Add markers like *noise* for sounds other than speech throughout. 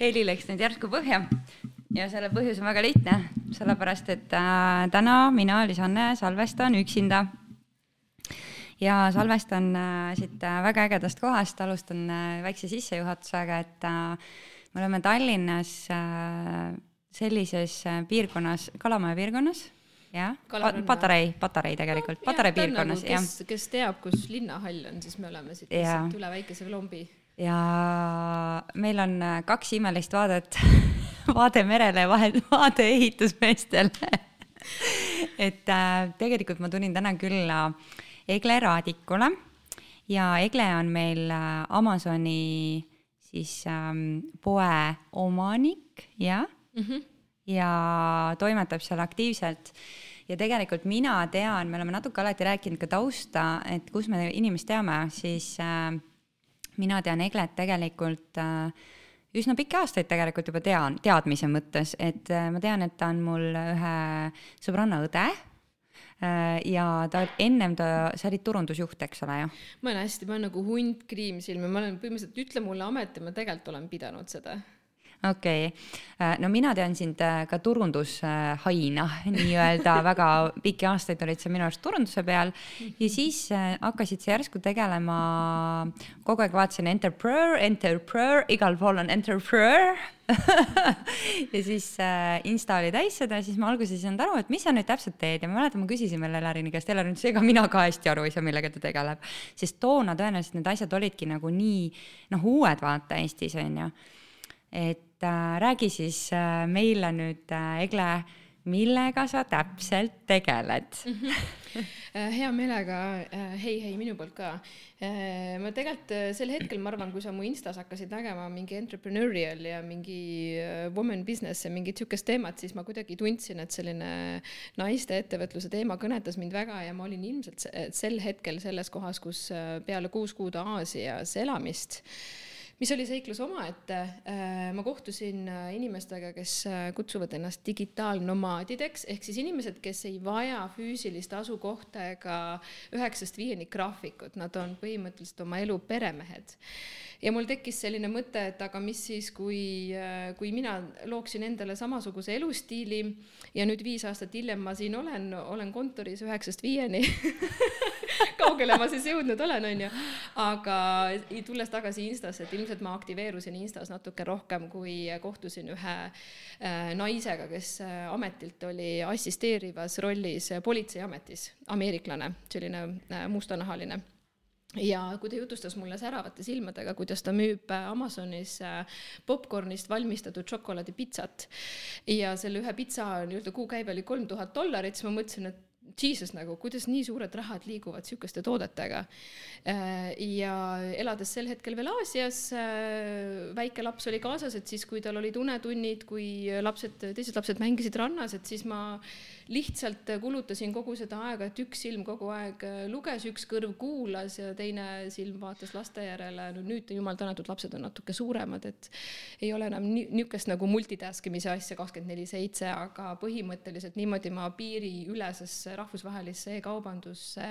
heli läks nüüd järsku põhja ja selle põhjus on väga lihtne, sellepärast et äh, täna mina, Lisanne, salvestan üksinda. ja salvestan äh, siit äh, väga ägedast kohast, alustan äh, väikse sissejuhatusega, et äh, me oleme Tallinnas äh, sellises piirkonnas, Kalamaja piirkonnas, jah, Patarei, Patarei tegelikult no,, Patarei piirkonnas, jah. kes teab, kus linnahall on, siis me oleme siit lihtsalt üle väikese klombi ja meil on äh, kaks imelist vaadet *laughs* vaade merele, *laughs* vaade ehitusmeestele. *laughs* Et äh, tegelikult ma tulin täna külla Egle Raadikule ja Egle on meil äh, Amazoni siis ähm, poe omanik ja mm, -hmm. ja toimetab seal aktiivselt. Ja tegelikult mina tean, me oleme natuke alati rääkinud ka tausta, et kus me inimest teame, siis äh, mina tean Eglet tegelikult äh, üsna pikki aastaid tegelikult juba tean, teadmise mõttes, et äh, ma tean, et ta on mul ühe sõbranna õde äh, ja ta ennem ta, sa olid turundusjuht, eks ole ju? ma olen hästi, ma olen nagu hunt kriimsilmi, ma olen põhimõtteliselt, ütle mulle amet ja ma tegelikult olen pidanud seda okei okay., äh, no mina tean sind äh, ka turundushaina *laughs* nii-öelda väga pikki aastaid olid sa minu arust turunduse peal ja siis äh, hakkasid sa järsku tegelema, kogu aeg vaatasin entrepreneur, entrepreneur, igal pool on entrepreneur *laughs* ja siis Insta oli täis seda, siis ma alguses ei saanud aru, et mis sa nüüd täpselt teed ja ma mäletan, ma küsisin veel Elarini käest, Elarin ütles, ega mina ka hästi aru ei saa, millega ta tegeleb. sest toona tõenäoliselt need asjad olidki nagu nii noh, uued vaata Eestis on ju. et äh, räägi siis äh, meile nüüd äh,, Egle, millega sa täpselt tegeled mm? *laughs* -hmm. hea meelega, äh, hei, hei minu poolt ka. Äh, ma tegelikult sel hetkel, ma arvan, kui sa mu Instas hakkasid nägema mingi entrepreneurial ja mingi woman business ja mingit sihukest teemat, siis ma kuidagi tundsin, et selline naiste ettevõtluse teema kõnetas mind väga ja ma olin ilmselt sel hetkel selles kohas, kus peale kuus kuud Aasias elamist mis oli seiklus omaette. Äh, ma kohtusin äh, inimestega, kes äh, kutsuvad ennast digitaalnomaadideks ehk siis inimesed, kes ei vaja füüsilist asukohta ega üheksast viieni graafikut, nad on põhimõtteliselt oma elu peremehed ja mul tekkis selline mõte, et aga mis siis, kui, kui mina looksin endale samasuguse elustiili ja nüüd viis aastat hiljem ma siin olen, olen kontoris üheksast viieni *laughs* kaugele ma siis jõudnud olen, onju. aga tulles tagasi Instasse, et ilmselt ma aktiveerusin Instas natuke rohkem, kui kohtusin ühe äh, naisega, kes äh, ametilt oli assisteerivas rollis politseiametis, ameeriklane, selline äh, mustanahaline. Ja kui ta jutustas mulle säravate silmadega, kuidas ta müüb Amazonis popkornist valmistatud šokolaadipitsat. Ja selle ühe pitsa nii-öelda kuukäive oli kolm tuhat dollarit, siis ma mõtlesin, et Jesus nagu, kuidas nii suured rahad liiguvad sihukeste toodetega. Äh, ja elades sel hetkel veel Aasias, väike laps oli kaasas, et siis, kui tal olid unetunnid, kui lapsed, teised lapsed mängisid rannas, et siis ma lihtsalt kulutasin kogu seda aega, et üks silm kogu aeg luges, üks kõrv kuulas ja teine silm vaatas laste järele. no nüüd jumal tänatud, lapsed on natuke suuremad, et ei ole enam niisugust nagu multitask imise asja kakskümmend neli seitse, aga põhimõtteliselt niimoodi ma piiriülesesse rahvusvahelisse e-kaubandusse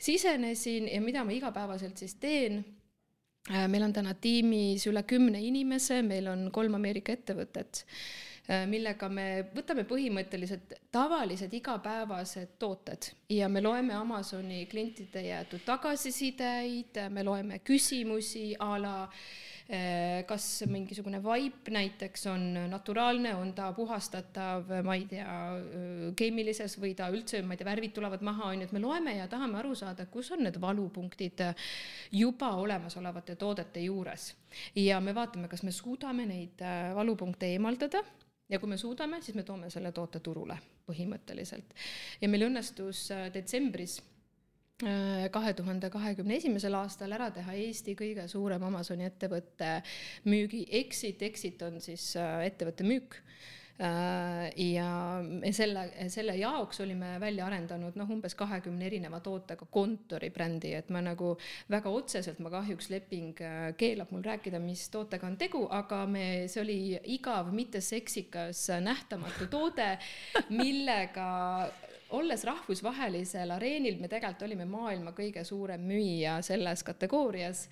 sisenesin ja mida ma igapäevaselt siis teen meil on täna tiimis üle kümne inimese, meil on kolm Ameerika ettevõtet Äh, millega me võtame põhimõtteliselt tavalised igapäevased tooted ja me loeme Amazoni klientide jäetud tagasisideid, me loeme küsimusi a la äh, kas mingisugune vaip näiteks on naturaalne, on ta puhastatav, ma ei tea, äh, keemilises või ta üldse, ma ei tea, värvid tulevad maha, on ju, et me loeme ja tahame aru saada, kus on need valupunktid juba olemasolevate toodete juures. ja me vaatame, kas me suudame neid valupunkte eemaldada ja kui me suudame, siis me toome selle toote turule põhimõtteliselt. ja meil õnnestus äh, detsembris äh, kahe tuhande kahekümne esimesel aastal ära teha Eesti kõige suurem Amazoni ettevõtte müügi exit, exit on siis äh, ettevõtte müük ja me selle, selle jaoks olime välja arendanud noh, umbes kahekümne erineva tootega kontoribrändi, et ma nagu väga otseselt, ma kahjuks leping äh, keelab mul rääkida, mis tootega on tegu, aga me, see oli igav, mitte seksikas, nähtamatu toode, millega olles rahvusvahelisel areenil, me tegelikult olime maailma kõige suurem müüja selles kategoorias.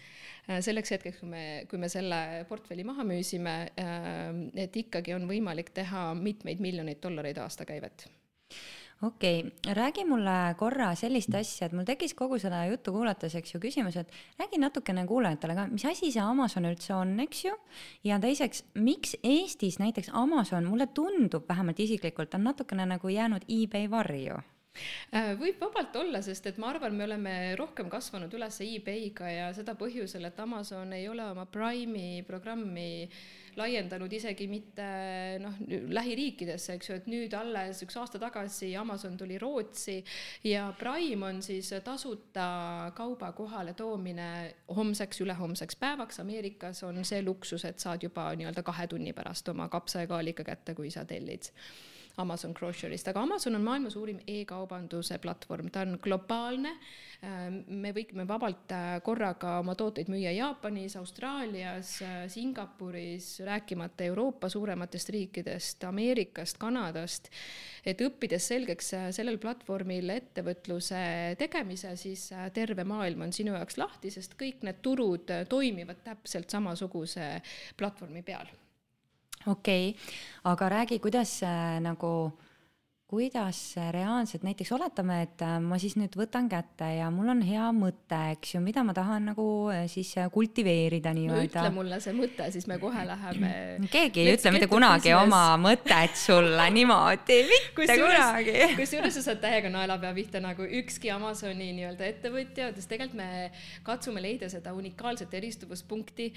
Äh, selleks hetkeks, kui me, kui me selle portfelli maha müüsime, äh, et ikkagi on võimalik teha mitmeid miljoneid dollareid aastakäivet okei okay., räägi mulle korra sellist asja, et mul tekkis kogu seda juttu kuulates, eks ju, küsimus, et räägi natukene kuulajatele ka, mis asi see Amazon üldse on, eks ju. ja teiseks, miks Eestis näiteks Amazon, mulle tundub vähemalt isiklikult, on natukene nagu jäänud eBay varju võib vabalt olla, sest et ma arvan, me oleme rohkem kasvanud üles e-Bay'ga ja seda põhjusel, et Amazon ei ole oma Prime'i programmi laiendanud isegi mitte noh, lähiriikidesse, eks ju, et nüüd alles üks aasta tagasi Amazon tuli Rootsi ja Prime on siis tasuta kauba kohale toomine homseks, ülehomseks päevaks. Ameerikas on see luksus, et saad juba nii-öelda kahe tunni pärast oma kapsakaalika kätte, kui sa tellid Amazon Grocery'st, aga Amazon on maailma suurim e-kaubanduse platvorm, ta on globaalne. Ähm, me võime vabalt äh, korraga oma tooteid müüa Jaapanis, Austraalias, äh, Singapuris, rääkimata Euroopa suurematest riikidest, Ameerikast, Kanadast. et õppides selgeks äh, sellel platvormil ettevõtluse tegemise, siis terve maailm on sinu jaoks lahti, sest kõik need turud toimivad täpselt samasuguse platvormi peal okei okay., aga räägi, kuidas äh, nagu kuidas reaalselt näiteks oletame, et äh, ma siis nüüd võtan kätte ja mul on hea mõte, eks ju, mida ma tahan nagu äh, siis äh, kultiveerida nii-öelda. no ütle mulle see mõte, siis me kohe läheme. *clears throat* keegi ei ütle mitte kunagi business. oma mõtet sulle niimoodi, *laughs* mitte kus kunagi. *laughs* kusjuures sa saad täiega naelapea pihta nagu ükski Amazoni nii-öelda ettevõtja, sest tegelikult me katsume leida seda unikaalset eristuvuspunkti.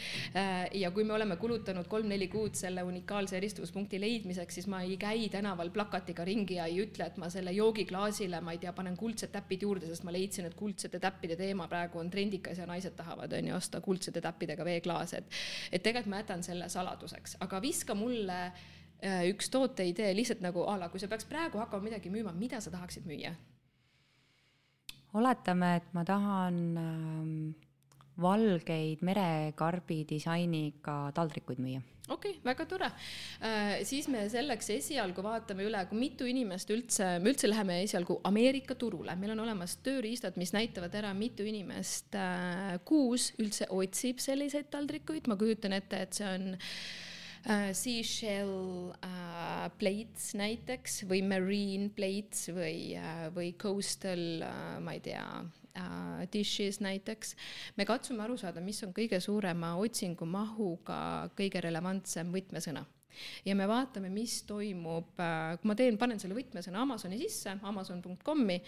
ja kui me oleme kulutanud kolm-neli kuud selle unikaalse eristuvuspunkti leidmiseks, siis ma ei käi tänaval plakatiga ringi ja ei ütle, et ma selle joogiklaasile, ma ei tea, panen kuldsed täpid juurde, sest ma leidsin, et kuldsete täppide teema praegu on trendikas ja naised tahavad, on ju, osta kuldsete täppidega veeklaase, et et tegelikult ma jätan selle saladuseks, aga viska mulle äh, üks tooteidee lihtsalt nagu a la, kui sa peaks praegu hakkama midagi müüma, mida sa tahaksid müüa? oletame, et ma tahan ähm, valgeid merekarbi disainiga taldrikuid müüa. Okei okay,, väga tore. Äh,. siis me selleks esialgu vaatame üle, kui mitu inimest üldse, me üldse läheme esialgu Ameerika turule, meil on olemas tööriistad, mis näitavad ära, mitu inimest äh, kuus üldse otsib selliseid taldrikuid, ma kujutan ette, et see on uh, seashell uh, plates näiteks või marine plates või uh,, või coastal uh,, ma ei tea äh, dishes näiteks. me katsume aru saada, mis on kõige suurema otsingumahuga kõige relevantsem võtmesõna. Ja me vaatame, mis toimub, äh, kui ma teen, panen selle võtmesõna Amazoni sisse, amazon.com'i,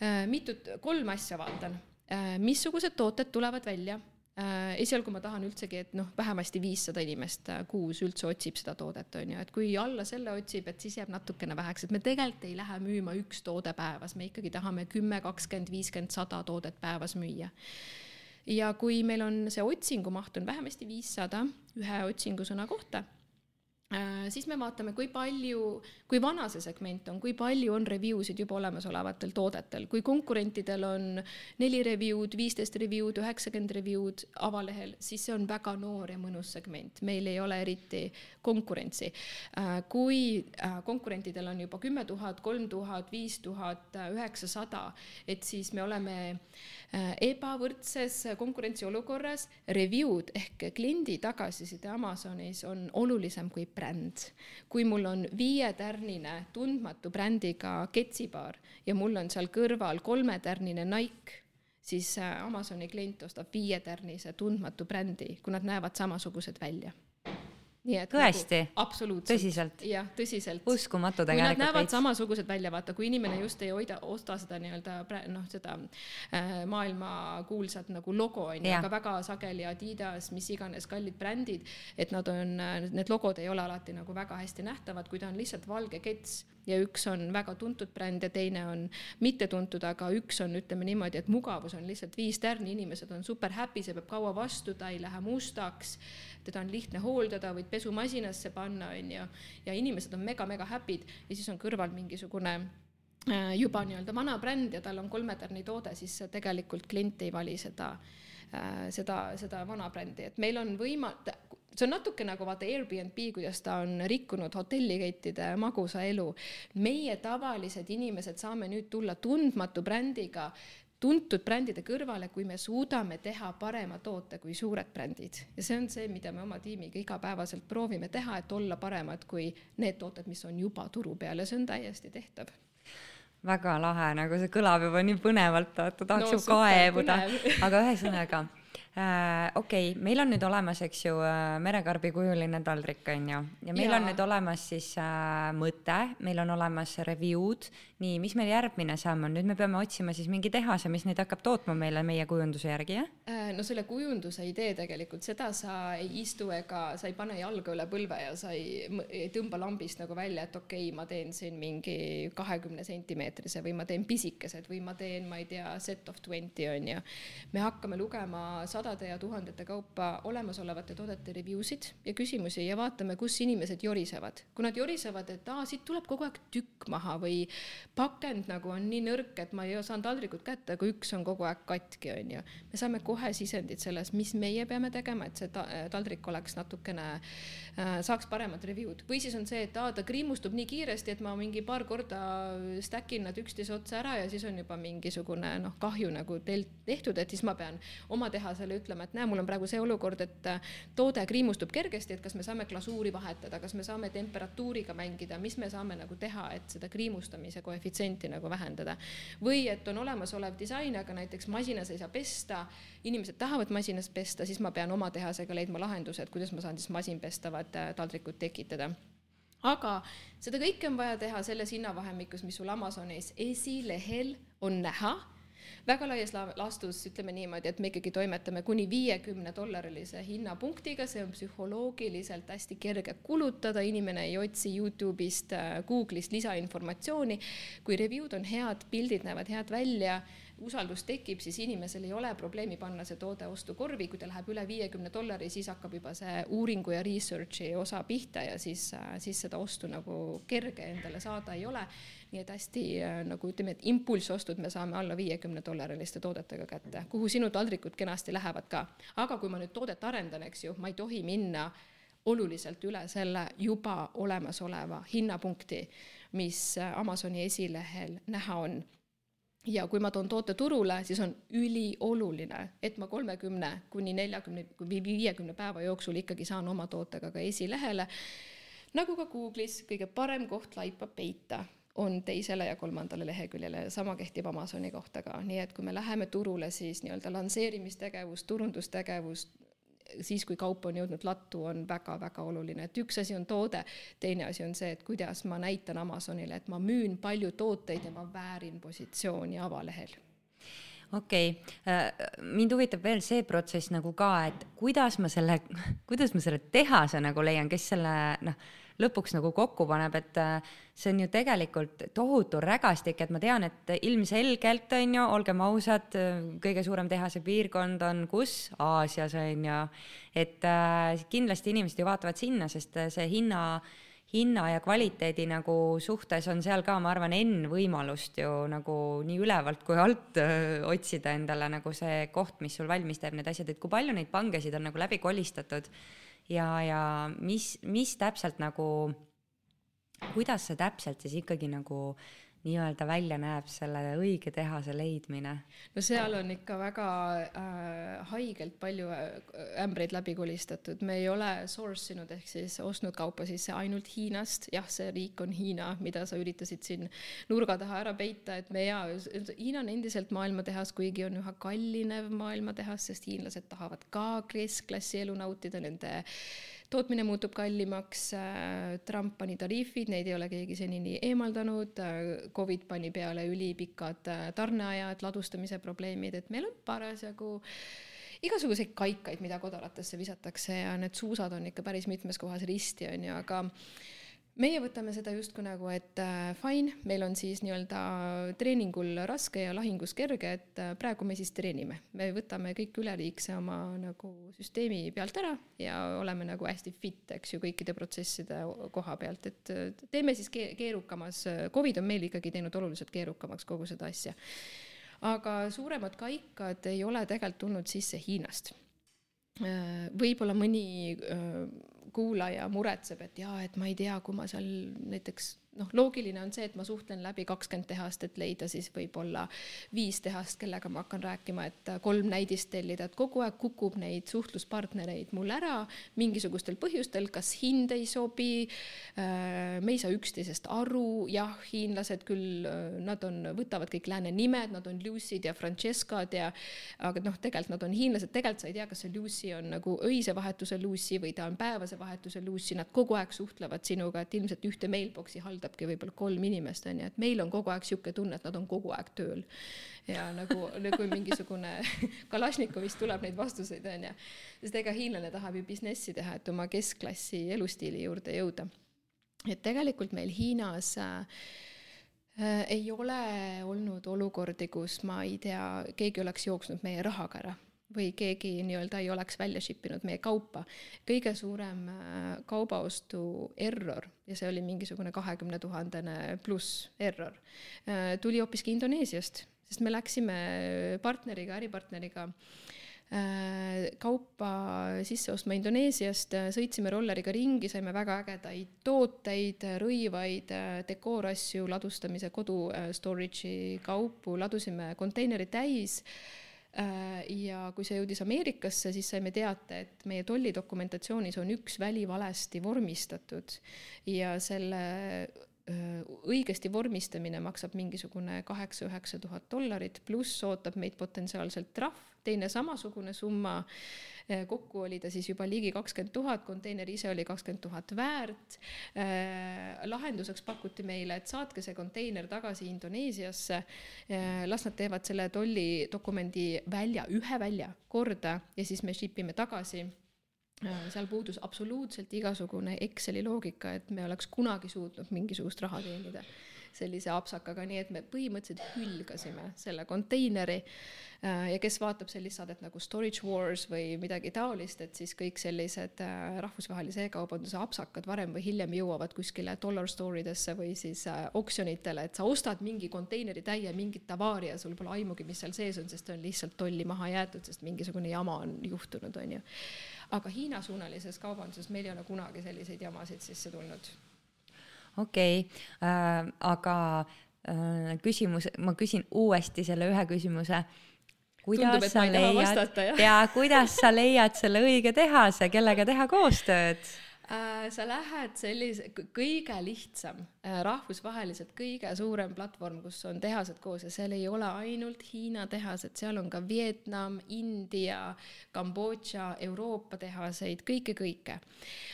äh, mitut, kolm asja vaatan, äh, missugused tooted tulevad välja? Äh, esialgu ma tahan üldsegi, et noh, vähemasti viissada inimest äh, kuus üldse otsib seda toodet, on ju, et kui alla selle otsib, et siis jääb natukene väheks, et me tegelikult ei lähe müüma üks toode päevas, me ikkagi tahame kümme, kakskümmend, viiskümmend, sada toodet päevas müüa. ja kui meil on see otsingumaht on vähemasti viissada ühe otsingusõna kohta Äh, siis me vaatame, kui palju, kui vana see segment on, kui palju on review sid juba olemasolevatel toodetel, kui konkurentidel on neli review'd, viisteist review'd, üheksakümmend review'd avalehel, siis see on väga noor ja mõnus segment, meil ei ole eriti konkurentsi. Äh, kui äh, konkurentidel on juba kümme tuhat, kolm tuhat, viis tuhat, üheksasada, et siis me oleme ebavõrdses konkurentsiolukorras, review'd ehk kliendi tagasiside Amazonis on olulisem kui bränd. kui mul on viietärnine tundmatu brändiga ketsipaar ja mul on seal kõrval kolmetärnine Nike, siis äh, Amazoni klient ostab viietärnise tundmatu brändi, kui nad näevad samasugused välja nii et tõesti nagu,? absoluutselt. tõsiselt? jah, tõsiselt. uskumatu tegelikult. nad näevad veits. samasugused välja, vaata, kui inimene just ei hoida, osta seda nii-öelda noh, seda äh, maailmakuulsat nagu logo on ju, aga väga sageli Adidas, mis iganes kallid brändid, et nad on, need logod ei ole alati nagu väga hästi nähtavad, kui ta on lihtsalt valge kets ja üks on väga tuntud bränd ja teine on mittetuntud, aga üks on, ütleme niimoodi, et mugavus on lihtsalt viis tärni, inimesed on super happy, see peab kaua vastu, ta ei lähe mustaks teda on lihtne hooldada, võid pesumasinasse panna, on ju, ja inimesed on mega-mega happy'd. Ja siis on kõrval mingisugune äh, juba nii-öelda vana bränd ja tal on kolmetärni toode, siis tegelikult klient ei vali seda äh, seda, seda vana brändi, et meil on võima-, see on natuke nagu vaata Airbnb, kuidas ta on rikkunud hotellikettide magusa elu. meie tavalised inimesed saame nüüd tulla tundmatu brändiga tuntud brändide kõrvale, kui me suudame teha parema toote kui suured brändid. ja see on see, mida me oma tiimiga igapäevaselt proovime teha, et olla paremad kui need tooted, mis on juba turu peal ja see on täiesti tehtav. Väga lahe, nagu see kõlab juba nii põnevalt, vaata tahaks no, ju kaevuda, aga ühesõnaga äh,. okei okay,, meil on nüüd olemas, eks ju äh,, merekarbi kujuline taldrik on ju, ja meil ja. on nüüd olemas siis äh, mõte, meil on olemas review'd, nii, mis meil järgmine samm on, nüüd me peame otsima siis mingi tehase, mis neid hakkab tootma meile meie kujunduse järgi, jah äh,? no selle kujunduse idee tegelikult, seda sa ei istu ega sa ei pane jalga üle põlve ja sa ei, ei tõmba lambist nagu välja, et okei okay,, ma teen siin mingi kahekümne sentimeetrise või ma teen pisikesed või ma teen, ma ei tea, set of twenty on ju. me hakkame lugema sadade ja tuhandete kaupa olemasolevate toodete review sid ja küsimusi ja vaatame, kus inimesed jorisevad. kui nad jorisevad, et aa, siit tuleb kogu aeg tükk maha või pakend nagu on nii nõrk, et ma ei saan taldrikut kätte, aga üks on kogu aeg katki, on ju. me saame kohe sisendit selles, mis meie peame tegema, et see ta taldrik oleks natukene äh,, saaks paremat review'd. või siis on see, et aa, ta kriimustub nii kiiresti, et ma mingi paar korda stack in nad üksteise otsa ära ja siis on juba mingisugune noh, kahju nagu tehtud, et siis ma pean oma tehasele talle ütlema, et näe, mul on praegu see olukord, et äh, toode kriimustub kergesti, et kas me saame glasuuri vahetada, kas me saame temperatuuriga mängida, mis me saame nagu teha, et seda kriimustamise koefitsienti nagu vähendada. või et on olemasolev disain, aga näiteks masinas ei saa pesta, inimesed tahavad masinas pesta, siis ma pean oma tehasega leidma lahenduse, et kuidas ma saan siis masinpestavad äh, taldrikud tekitada aga seda kõike on vaja teha selles hinnavahemikus, mis sul Amazonis esilehel on näha väga laias laastus ütleme niimoodi, et me ikkagi toimetame kuni viiekümne dollarilise hinnapunktiga, see on psühholoogiliselt hästi kerge kulutada, inimene ei otsi Youtube'ist, äh, Google'ist lisainformatsiooni. kui review'd on head, pildid näevad head välja usaldus tekib, siis inimesel ei ole probleemi panna see toode ostukorvi, kui ta läheb üle viiekümne dollari, siis hakkab juba see uuringu ja research'i osa pihta ja siis, siis seda ostu nagu kerge endale saada ei ole. nii et hästi nagu ütleme, et impulssostud me saame alla viiekümne dollariliste toodetega kätte, kuhu sinu taldrikud kenasti lähevad ka. aga kui ma nüüd toodet arendan, eks ju, ma ei tohi minna oluliselt üle selle juba olemasoleva hinnapunkti, mis Amazoni esilehel näha on ja kui ma toon toote turule, siis on ülioluline, et ma kolmekümne kuni neljakümne või viiekümne päeva jooksul ikkagi saan oma tootega ka esilehele. nagu ka Google'is kõige parem koht laipa peita on teisele ja kolmandale leheküljele, sama kehtib Amazoni kohta ka, nii et kui me läheme turule, siis nii-öelda lansseerimistegevus, turundustegevus, siis, kui kaup on jõudnud lattu, on väga-väga oluline, et üks asi on toode, teine asi on see, et kuidas ma näitan Amazonile, et ma müün palju tooteid ja ma väärin positsiooni avalehel okei okay., äh, mind huvitab veel see protsess nagu ka, et kuidas ma selle, *laughs* kuidas ma selle tehase nagu leian, kes selle noh lõpuks nagu kokku paneb, et äh, see on ju tegelikult tohutu rägastik, et ma tean, et ilmselgelt on ju, olgem ausad, kõige suurem tehase piirkond on kus? Aasias on ju. et äh, kindlasti inimesed ju vaatavad sinna, sest äh, see hinna hinna ja kvaliteedi nagu suhtes on seal ka, ma arvan, N võimalust ju nagu nii ülevalt kui alt öö, otsida endale nagu see koht, mis sul valmis teeb need asjad, et kui palju neid pangesid on nagu läbi kolistatud ja, ja mis, mis täpselt nagu, kuidas see täpselt siis ikkagi nagu nii-öelda välja näeb selle õige tehase leidmine? no seal on ikka väga äh, haigelt palju äh, ämbreid läbi kolistatud, me ei ole source inud ehk siis ostnud kaupa sisse ainult Hiinast, jah, see riik on Hiina, mida sa üritasid siin nurga taha ära peita, et me ja Hiina on endiselt maailmatehas, kuigi on üha kallinev maailmatehas, sest hiinlased tahavad ka keskklassi elu nautida, nende tootmine muutub kallimaks, äh, Trump pani tariifid, neid ei ole keegi senini eemaldanud, äh, Covid pani peale ülipikad äh, tarneajad, ladustamise probleemid, et meil on parasjagu igasuguseid kaikaid, mida kodaratesse visatakse ja need suusad on ikka päris mitmes kohas risti, on ju, aga meie võtame seda justkui nagu, et äh, fine, meil on siis nii-öelda treeningul raske ja lahingus kerge, et äh, praegu me siis treenime. me võtame kõik üleliigse oma nagu süsteemi pealt ära ja oleme nagu hästi fit, eks ju, kõikide protsesside koha pealt, et teeme siis keerukamas, Covid on meil ikkagi teinud oluliselt keerukamaks kogu seda asja. Aga suuremad kaikad ei ole tegelikult tulnud sisse Hiinast võib-olla mõni kuulaja muretseb, et jaa, et ma ei tea, kui ma seal näiteks noh, loogiline on see, et ma suhtlen läbi kakskümmend tehast, et leida siis võib-olla viis tehast, kellega ma hakkan rääkima, et kolm näidist tellida, et kogu aeg kukub neid suhtluspartnereid mul ära mingisugustel põhjustel, kas hind ei sobi, äh, me ei saa üksteisest aru, jah, hiinlased küll, äh, nad on, võtavad kõik lääne nimed, nad on Lucid ja Francescad ja aga noh, tegelikult nad on hiinlased, tegelikult sa ei tea, kas see Lucy on nagu öise vahetuse Lucy või ta on päevase vahetuse Lucy, nad kogu aeg suhtlevad sinuga, et ilmselt ühte mailbox'i haldavad haldabki võib-olla kolm inimest, on ju, et meil on kogu aeg niisugune tunne, et nad on kogu aeg tööl. ja nagu, nagu mingisugune *laughs* Kalašnikovist tuleb neid vastuseid, on ju. sest ega hiinlane tahab ju businessi teha, et oma keskklassi elustiili juurde jõuda. et tegelikult meil Hiinas äh, ei ole olnud olukordi, kus ma ei tea, keegi oleks jooksnud meie rahaga ära või keegi nii-öelda ei oleks välja ship inud meie kaupa. kõige suurem äh, kaubaostu error ja see oli mingisugune kahekümne tuhandene pluss error, äh, tuli hoopiski Indoneesiast, sest me läksime partneriga, äripartneriga äh, kaupa sisse ostma Indoneesiast, sõitsime rolleriga ringi, saime väga ägedaid tooteid, rõivaid, dekoorasju, ladustamise kodu storage'i kaupu, ladusime konteinerid täis ja kui see jõudis Ameerikasse, siis saime teate, et meie tollidokumentatsioonis on üks väli valesti vormistatud ja selle äh, õigesti vormistamine maksab mingisugune kaheksa-üheksa tuhat dollarit, pluss ootab meid potentsiaalselt trahv, teine samasugune summa Eh, kokku oli ta siis juba ligi kakskümmend tuhat, konteiner ise oli kakskümmend tuhat väärt. Eh, lahenduseks pakuti meile, et saatke see konteiner tagasi Indoneesiasse. Eh, las nad teevad selle tollidokumendi välja, ühe välja korda ja siis me ship ime tagasi seal puudus absoluutselt igasugune Exceli loogika, et me oleks kunagi suutnud mingisugust raha teenida sellise apsakaga, nii et me põhimõtteliselt hülgasime selle konteineri äh, ja kes vaatab sellist saadet nagu Storage Wars või midagi taolist, et siis kõik sellised äh, rahvusvahelise e-kaubanduse apsakad varem või hiljem jõuavad kuskile dollar store idesse või siis äh, oksjonitele, et sa ostad mingi konteineri täie mingit tavaari ja sul pole aimugi, mis seal sees on, sest on lihtsalt tolli maha jäetud, sest mingisugune jama on juhtunud, on ju. aga Hiina-suunalises kaubanduses meil ei ole kunagi selliseid jamasid sisse tulnud okei okay, äh,, aga äh, küsimus, ma küsin uuesti selle ühe küsimuse. kuidas Tundub, sa leiad, ja kuidas sa leiad selle õige tehase, kellega teha koostööd? Äh, sa lähed sellise, kõige lihtsam, äh, rahvusvaheliselt kõige suurem platvorm, kus on tehased koos ja seal ei ole ainult Hiina tehased, seal on ka Vietnam, India, Kambodža, Euroopa tehaseid, kõike, kõike.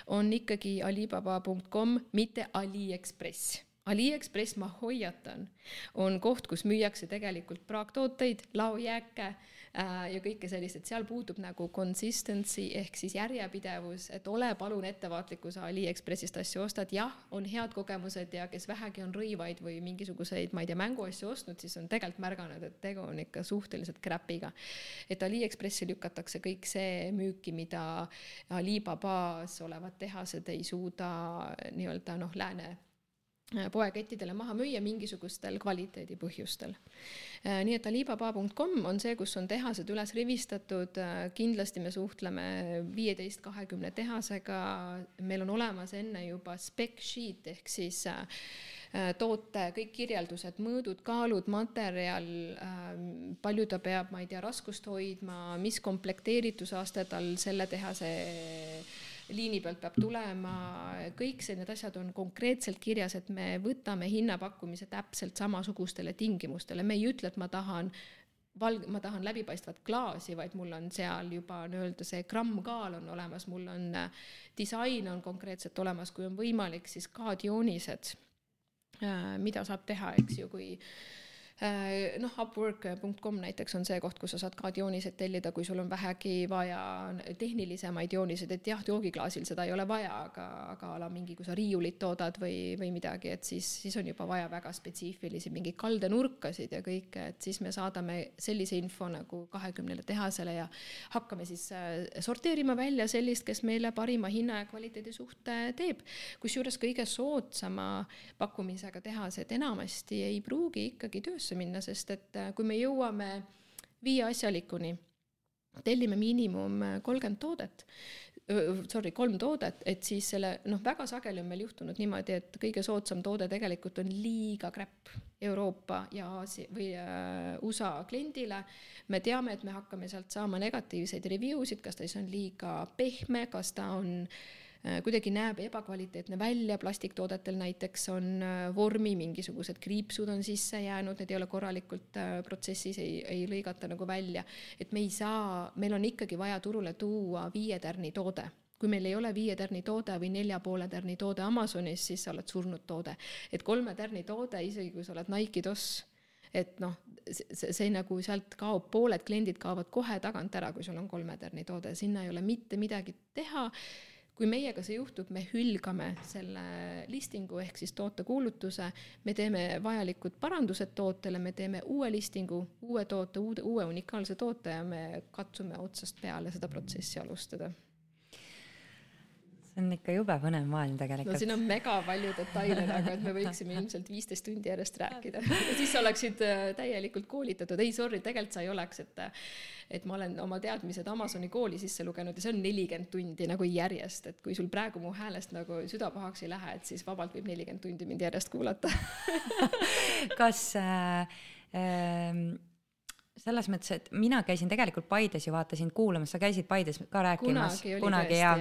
on ikkagi alibaba.com, mitte Aliekspress Aliekspress, ma hoiatan, on koht, kus müüakse tegelikult praaktooteid, laojääke äh, ja kõike sellist, et seal puudub nagu consistency ehk siis järjepidevus, et ole palun ettevaatlik, kui sa Aliekspressist asju ostad, jah, on head kogemused ja kes vähegi on rõivaid või mingisuguseid, ma ei tea, mänguasju ostnud, siis on tegelikult märganud, et tegu on ikka suhteliselt crap'iga. et Aliekspressi lükatakse kõik see müüki, mida Alibabas olevad tehased ei suuda nii-öelda noh, lääne Äh, poekettidele maha müüa mingisugustel kvaliteedipõhjustel. Äh, nii et alibaba.com on see, kus on tehased üles rivistatud, äh, kindlasti me suhtleme viieteist, kahekümne tehasega, meil on olemas enne juba spec sheet ehk siis toote kõik kirjeldused, mõõdud, kaalud, materjal, palju ta peab, ma ei tea, raskust hoidma, mis komplekteerituse tal selle tehase liini pealt peab tulema, kõik need asjad on konkreetselt kirjas, et me võtame hinnapakkumise täpselt samasugustele tingimustele, me ei ütle, et ma tahan valg-, ma tahan läbipaistvat klaasi, vaid mul on seal juba nii-öelda see grammkaal on olemas, mul on disain on konkreetselt olemas, kui on võimalik, siis kaadjoonised, äh, mida saab teha, eks ju, kui noh, Upwork.com näiteks on see koht, kus sa saad ka jooniseid tellida, kui sul on vähegi vaja tehnilisemaid jooniseid, et jah, joogiklaasil seda ei ole vaja, aga, aga a la mingi, kui sa riiulit toodad või, või midagi, et siis, siis on juba vaja väga spetsiifilisi mingeid kaldenurkasid ja kõike, et siis me saadame sellise info nagu kahekümnele tehasele ja hakkame siis äh, sorteerima välja sellist, kes meile parima hinna ja kvaliteedi suhte teeb. kusjuures kõige soodsama pakkumisega tehased enamasti ei pruugi ikkagi töös kiirusse minna, sest et äh, kui me jõuame viie asjalikuni, tellime miinimum kolmkümmend toodet, sorry, kolm toodet, et siis selle noh, väga sageli on meil juhtunud niimoodi, et kõige soodsam toode tegelikult on liiga kräpp Euroopa ja Aasia või äh, USA kliendile. me teame, et me hakkame sealt saama negatiivseid review sid, kas ta siis on liiga pehme, kas ta on äh, Äh, kuidagi näeb ebakvaliteetne välja, plastiktoodetel näiteks on äh, vormi, mingisugused kriipsud on sisse jäänud, need ei ole korralikult äh, protsessis, ei, ei lõigata nagu välja. et me ei saa, meil on ikkagi vaja turule tuua viie tärni toode. Kui meil ei ole viie tärni toode või nelja poole tärni toode Amazonis, siis sa oled surnud toode. et kolme tärni toode, isegi kui sa oled Nike toss, et noh, see, see nagu sealt kaob, pooled kliendid kaovad kohe tagant ära, kui sul on kolme tärni toode, sinna ei ole mitte midagi teha kui meiega see juhtub, me hülgame selle listingu ehk siis tootekuulutuse, me teeme vajalikud parandused tootele, me teeme uue listingu, uue toote, uude, uue unikaalse toote ja me katsume otsast peale seda protsessi alustada see on ikka jube põnev maailm tegelikult. no siin on mega palju detaile taga, et me võiksime ilmselt viisteist tundi järjest rääkida. Ja siis sa oleksid äh, täielikult koolitatud, ei sorry, tegelikult sa ei oleks, et et ma olen oma teadmised Amazoni kooli sisse lugenud ja see on nelikümmend tundi nagu järjest, et kui sul praegu mu häälest nagu süda pahaks ei lähe, et siis vabalt võib nelikümmend tundi mind järjest kuulata. *laughs* Kas äh, äh, selles mõttes, et mina käisin tegelikult Paides ju vaata sind kuulamas, sa käisid Paides ka rääkimas. Kunagi, kunagi ja,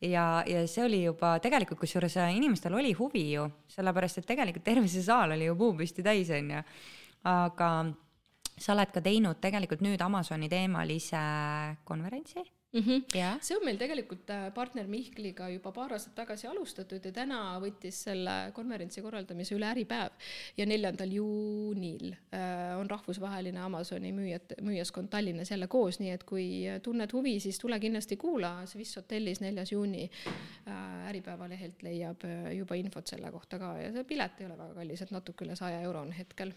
ja, ja, see oli juba tegelikult, kusjuures äh, inimestel oli huvi ju, sellepärast et tegelikult terve see saal oli ju puupüsti täis, onju. aga sa oled ka teinud tegelikult nüüd Amazoni teemalise konverentsi mm. -hmm. Yeah. see on meil tegelikult äh, partner Mihkliga juba paar aastat tagasi alustatud ja täna võttis selle konverentsi korraldamise üle Äripäev. ja neljandal juunil äh, on rahvusvaheline Amazoni müüjate, müüjaskond Tallinnas jälle koos, nii et kui tunned huvi, siis tule kindlasti kuula, Swiss hotellis neljas juuni äh, Äripäeva lehelt leiab juba infot selle kohta ka ja see pilet ei ole väga kallis, et natuke üle saja euro on hetkel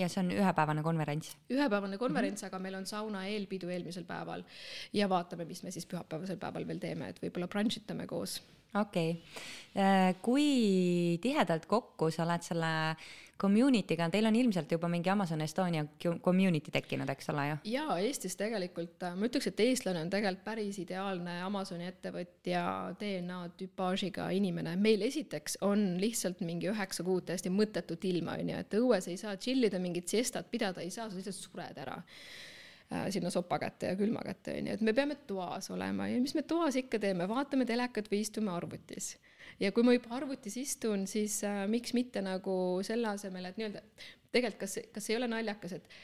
ja see on ühepäevane konverents? ühepäevane konverents mm, -hmm. aga meil on sauna eelpidu eelmisel päeval ja vaatame, mis me siis pühapäevasel päeval veel teeme, et võib-olla brunch itame koos. Okei okay., äh, kui tihedalt kokku sa oled selle community'ga, teil on ilmselt juba mingi Amazon Estonia community tekkinud, eks ole ju? jaa, Eestis tegelikult, ma ütleks, et eestlane on tegelikult päris ideaalne Amazoni ettevõtja DNA tüpaažiga inimene. meil esiteks on lihtsalt mingi üheksa kuud täiesti mõttetut ilma, on ju, et õues ei saa chill ida, mingit siestat pidada ei saa, sa lihtsalt sured ära äh, sinna sopa kätte ja külma kätte, on ju, et me peame toas olema. Ja mis me toas ikka teeme, vaatame telekat või istume arvutis. Ja kui ma juba arvutis istun, siis äh, miks mitte nagu selle asemel, et nii-öelda tegelikult kas, kas ei ole naljakas, et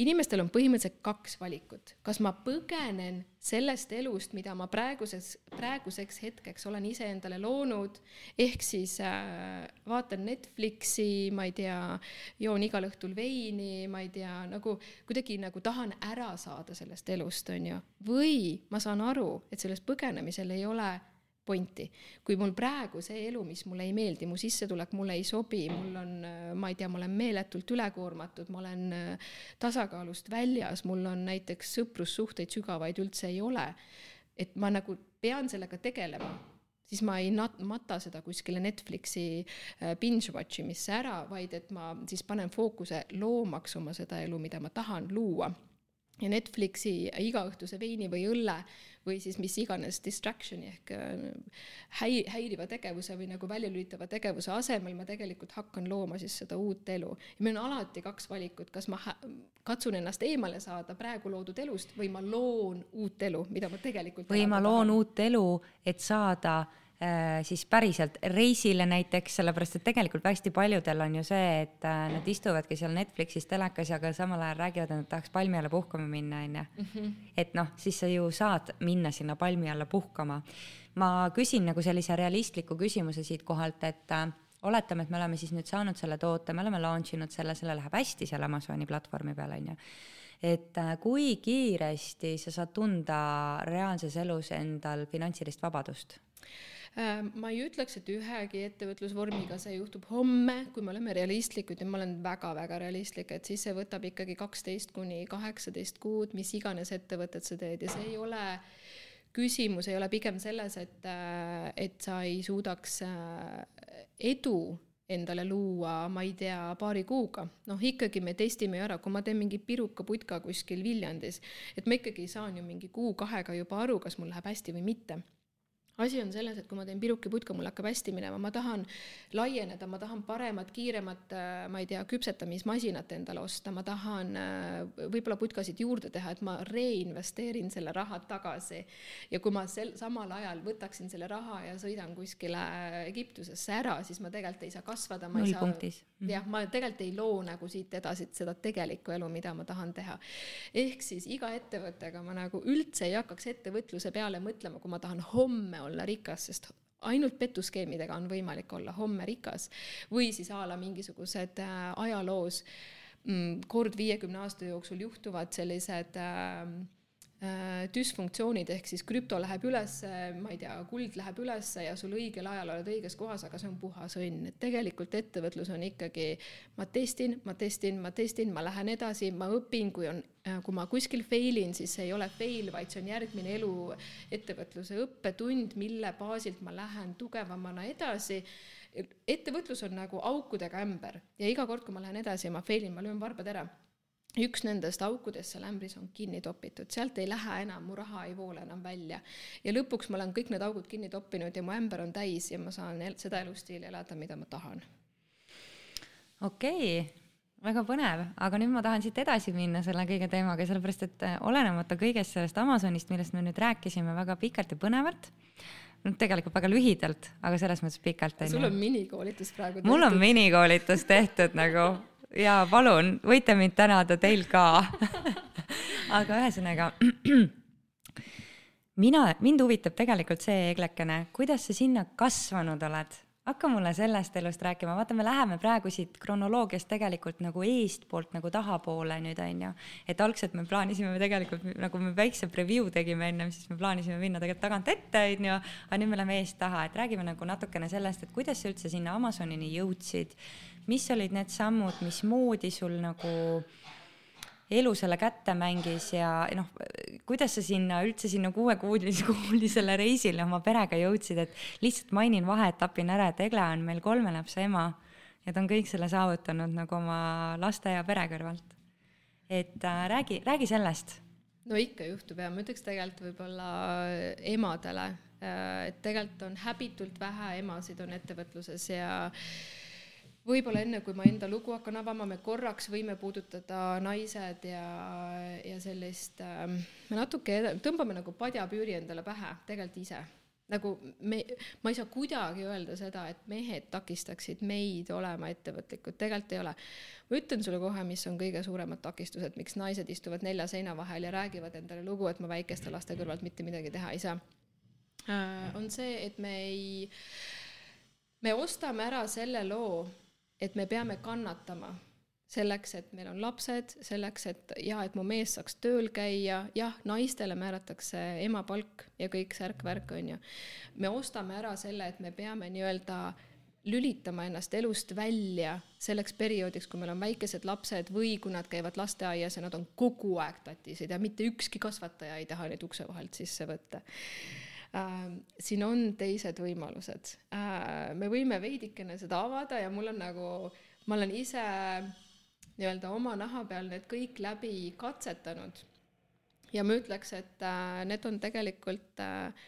inimestel on põhimõtteliselt kaks valikut, kas ma põgenen sellest elust, mida ma praeguses, praeguseks hetkeks olen iseendale loonud, ehk siis äh, vaatan Netflixi, ma ei tea, joon igal õhtul veini, ma ei tea, nagu kuidagi nagu tahan ära saada sellest elust, on ju, või ma saan aru, et selles põgenemisel ei ole pointi. kui mul praegu see elu, mis mulle ei meeldi, mu sissetulek mulle ei sobi, mul on, ma ei tea, ma olen meeletult ülekoormatud, ma olen äh, tasakaalust väljas, mul on näiteks sõprussuhteid sügavaid üldse ei ole, et ma nagu pean sellega tegelema siis ma ei nat-, mata seda kuskile Netflixi äh, binge watch imisse ära, vaid et ma siis panen fookuse loomaks oma seda elu, mida ma tahan luua. Ja Netflixi igaõhtuse veini või õlle või siis mis iganes distraction'i ehk äh, häi-, häiriva tegevuse või nagu väljalülitava tegevuse asemel ma tegelikult hakkan looma siis seda uut elu. ja meil on alati kaks valikut, kas ma katsun ennast eemale saada praegu loodud elust või ma loon uut elu, mida ma tegelikult või ma loon tahan. uut elu, et saada Äh, siis päriselt reisile näiteks, sellepärast et tegelikult hästi paljudel on ju see, et äh, nad istuvadki seal Netflixis telekas, aga samal ajal räägivad, et nad tahaks palmi alla puhkama minna, onju. Mhm. et noh, siis sa ju saad minna sinna palmi alla puhkama. ma küsin nagu sellise realistliku küsimuse siit kohalt, et äh, oletame, et me oleme siis nüüd saanud selle toote, me oleme launch inud selle, selle läheb hästi seal Amazoni platvormi peal, onju et kui kiiresti sa saad tunda reaalses elus endal finantsilist vabadust Äh, ma ei ütleks, et ühegi ettevõtlusvormiga see juhtub. Homme, kui me oleme realistlikud ja ma olen väga-väga realistlik, et siis see võtab ikkagi kaksteist kuni kaheksateist kuud, mis iganes ettevõtet sa teed. Ja see ei ole küsimus ei ole pigem selles, et, äh, et sa ei suudaks äh, edu endale luua, ma ei tea, paari kuuga. noh, ikkagi me testime ju ära, kui ma teen mingi pirukaputka kuskil Viljandis, et ma ikkagi saan ju mingi kuu-kahega juba aru, kas mul läheb hästi või mitte asi on selles, et kui ma teen pirukiputka, mul hakkab hästi minema, ma tahan laieneda, ma tahan paremat, kiiremat, äh, ma ei tea, küpsetamismasinat endale osta, ma tahan äh, võib-olla putkasid juurde teha, et ma reinvesteerin selle raha tagasi. ja kui ma sel samal ajal võtaksin selle raha ja sõidan kuskile Egiptusesse ära, siis ma tegelikult ei saa kasvada. nullpunktis. Mhm. jah, ma tegelikult ei loo nagu siit edasi seda tegelikku elu, mida ma tahan teha. ehk siis iga ettevõttega ma nagu üldse ei hakkaks ettevõtluse peale mõtlema, kui ma tahan homme olla rikas, sest ainult petuskeemidega on võimalik olla homme rikas. või siis a la mingisugused äh, ajaloos mm, kord viiekümne aasta jooksul juhtuvad sellised äh, düsfunktsioonid, ehk siis krüpto läheb üles, ma ei tea, kuld läheb üles ja sul õigel ajal oled õiges kohas, aga see on puhas õnn, et tegelikult ettevõtlus on ikkagi ma testin, ma testin, ma testin, ma lähen edasi, ma õpin, kui on, äh, kui ma kuskil fail in, siis see ei ole fail, vaid see on järgmine elu ettevõtluse õppetund, mille baasilt ma lähen tugevamana edasi. Ettevõtlus on nagu aukudega ämber ja iga kord, kui ma lähen edasi ja ma fail in, ma löön varbad ära üks nendest aukudest seal ämbris on kinni topitud, sealt ei lähe enam, mu raha ei voola enam välja. ja lõpuks ma olen kõik need augud kinni toppinud ja mu ämber on täis ja ma saan el seda elustiili elada, mida ma tahan. okei okay väga põnev, aga nüüd ma tahan siit edasi minna selle kõige teemaga, sellepärast et äh, olenemata kõigest sellest Amazonist, millest me nüüd rääkisime väga pikalt ja põnevalt, no tegelikult väga lühidalt, aga selles mõttes pikalt. sul on minikoolitus praegu tehtud. mul on minikoolitus tehtud nagu ja palun, võite mind tänada, teil ka. *laughs* Aga ühesõnaga, *clears throat* mina, mind huvitab tegelikult see, Eglekene, kuidas sa sinna kasvanud oled? hakka mulle sellest elust rääkima, vaata, me läheme praegu siit kronoloogiast tegelikult nagu eestpoolt nagu tahapoole nüüd onju. et algselt me plaanisime tegelikult nagu me väikse preview tegime ennem, siis me plaanisime minna tegelikult tagant ette onju, aga nüüd me läheme eest taha, et räägime nagu natukene sellest, et kuidas sa üldse sinna Amazonini jõudsid mis olid need sammud, mismoodi sul nagu elu selle kätte mängis ja noh, kuidas sa sinna üldse sinna kuuekuulisele reisile oma perega jõudsid, et lihtsalt mainin vaheetapina ära, et Egle on meil kolme lapse ema ja ta on kõik selle saavutanud nagu oma laste ja pere kõrvalt. et äh, räägi, räägi sellest. no ikka juhtub ja ma ütleks tegelikult võib-olla emadele, äh, et tegelikult on häbitult vähe emasid on ettevõtluses ja võib-olla enne, kui ma enda lugu hakkan avama, me korraks võime puudutada naised ja, ja sellist äh,, me natuke tõmbame nagu padjapüüri endale pähe, tegelikult ise. nagu me, ma ei saa kuidagi öelda seda, et mehed takistaksid meid olema ettevõtlikud, tegelikult ei ole. ma ütlen sulle kohe, mis on kõige suuremad takistused, miks naised istuvad nelja seina vahel ja räägivad endale lugu, et ma väikeste laste kõrvalt mitte midagi teha ei saa äh,. on see, et me ei, me ostame ära selle loo et me peame kannatama selleks, et meil on lapsed, selleks, et ja et mu mees saaks tööl käia, jah, naistele määratakse emapalk ja kõik särk-värk, on ju. me ostame ära selle, et me peame nii-öelda lülitama ennast elust välja selleks perioodiks, kui meil on väikesed lapsed või kui nad käivad lasteaias ja nad on kogu aeg tatised ja mitte ükski kasvataja ei taha neid ukse vahelt sisse võtta siin on teised võimalused äh,. me võime veidikene seda avada ja mul on nagu, ma olen ise nii-öelda oma naha peal need kõik läbi katsetanud. ja ma ütleks, et äh, need on tegelikult äh,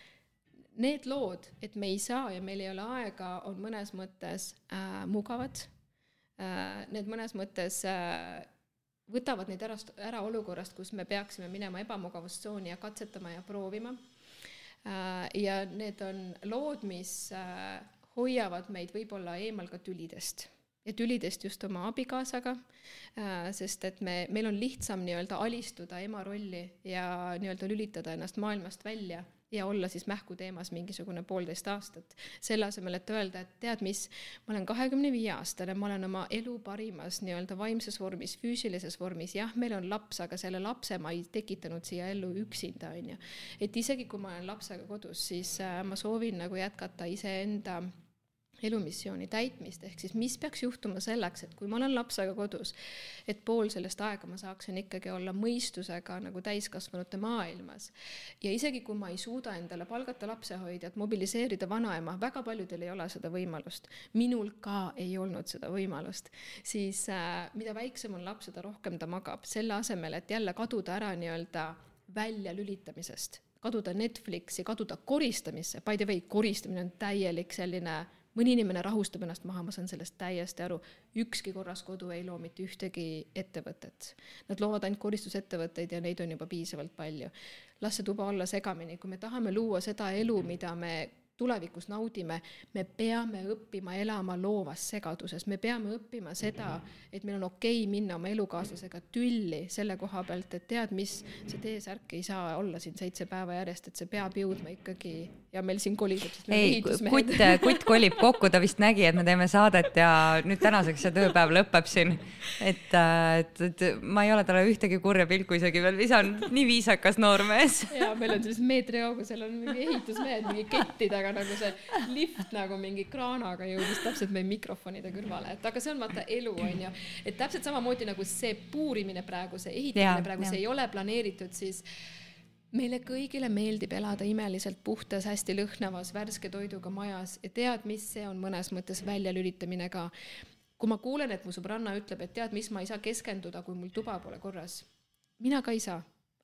need lood, et me ei saa ja meil ei ole aega, on mõnes mõttes mugavad. Need mõnes mõttes võtavad neid ära, ära olukorrast, kus me peaksime minema ebamugavustsooni ja katsetama ja proovima ja need on lood, mis äh, hoiavad meid võib-olla eemal ka tülidest. Ja tülidest just oma abikaasaga, äh, sest et me, meil on lihtsam nii-öelda alistuda ema rolli ja nii-öelda lülitada ennast maailmast välja ja olla siis mähku teemas mingisugune poolteist aastat. selle asemel, et öelda, et tead mis, ma olen kahekümne viie aastane, ma olen oma elu parimas nii-öelda vaimses vormis, füüsilises vormis, jah, meil on laps, aga selle lapse ma ei tekitanud siia ellu üksinda, on ju. et isegi kui ma olen lapsega kodus, siis äh, ma soovin nagu jätkata iseenda elumissiooni täitmist, ehk siis mis peaks juhtuma selleks, et kui ma olen lapsega kodus, et pool sellest aega ma saaksin ikkagi olla mõistusega nagu täiskasvanute maailmas. ja isegi kui ma ei suuda endale palgata lapsehoidjat, mobiliseerida vanaema, väga paljudel ei ole seda võimalust, minul ka ei olnud seda võimalust, siis äh, mida väiksem on laps, seda rohkem ta magab, selle asemel, et jälle kaduda ära nii-öelda väljalülitamisest kaduda Netflixi, kaduda koristamisse, by the way, koristamine on täielik selline mõni inimene rahustab ennast maha, ma saan sellest täiesti aru, ükski korras kodu ei loo mitte ühtegi ettevõtet. Nad loovad ainult koristusettevõtteid ja neid on juba piisavalt palju. las see tuba olla segamini, kui me tahame luua seda elu, mida me tulevikus naudime, me peame õppima elama loovas segaduses, me peame õppima seda, et meil on okei okay minna oma elukaaslasega tülli selle koha pealt, et tead mis, see T-särk ei saa olla siin seitse päeva järjest, et see peab jõudma ikkagi ja meil siin koliseb. ei, kutt, kutt kolib kokku, ta vist nägi, et me teeme saadet ja nüüd tänaseks see tööpäev lõpeb siin. et, et, et ma ei ole talle ühtegi kurja pilku isegi veel visanud, nii viisakas noormees. ja meil on siis meetri kaugusel on mingi ehitusmehed mingi kettidega aga nagu see lift nagu mingi kraanaga jõudis täpselt meie mikrofonide kõrvale, et aga see on vaata elu onju, et täpselt samamoodi nagu see puurimine praegu, see ehitamine ja, praegu, see ei ole planeeritud, siis meile kõigile meeldib elada imeliselt puhtas, hästi lõhnavas, värske toiduga majas. Ja tead, mis see on mõnes mõttes väljalülitamine ka. kui ma kuulen, et mu sõbranna ütleb, et tead, mis ma ei saa keskenduda, kui mul tuba pole korras, mina ka ei saa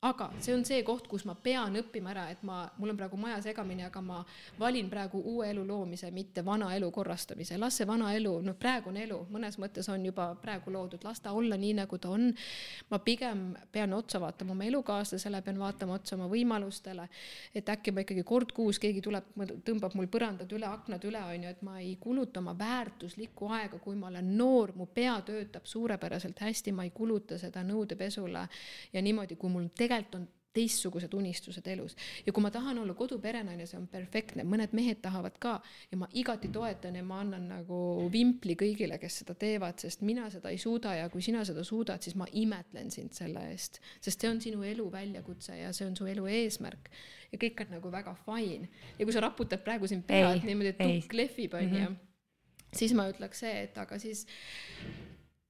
aga see on see koht, kus ma pean õppima ära, et ma, mul on praegu maja segamini, aga ma valin praegu uue elu loomise, mitte vana elu korrastamise. las see vana elu, noh, praegune elu mõnes mõttes on juba praegu loodud, las ta olla nii, nagu ta on. ma pigem pean otsa vaatama oma elukaaslasele, pean vaatama otsa oma võimalustele, et äkki ma ikkagi kord kuus keegi tuleb, tõmbab mul põrandad üle, aknad üle, on ju, et ma ei kuluta oma väärtuslikku aega, kui ma olen noor, mu pea töötab suurepäraselt hästi, ma ei kuluta seda nõudepesule ja niimoodi, kui mul tegelikult tegelikult on teistsugused unistused elus. ja kui ma tahan olla koduperenaine, see on perfektne, mõned mehed tahavad ka ja ma igati toetan ja ma annan nagu vimpli kõigile, kes seda teevad, sest mina seda ei suuda ja kui sina seda suudad, siis ma imetlen sind selle eest. sest see on sinu elu väljakutse ja see on su elu eesmärk. ja kõik on nagu väga fine. ja kui sa raputad praegu siin pead niimoodi, et tukk lehvib, onju, mhm. siis ma ütleks see, et aga siis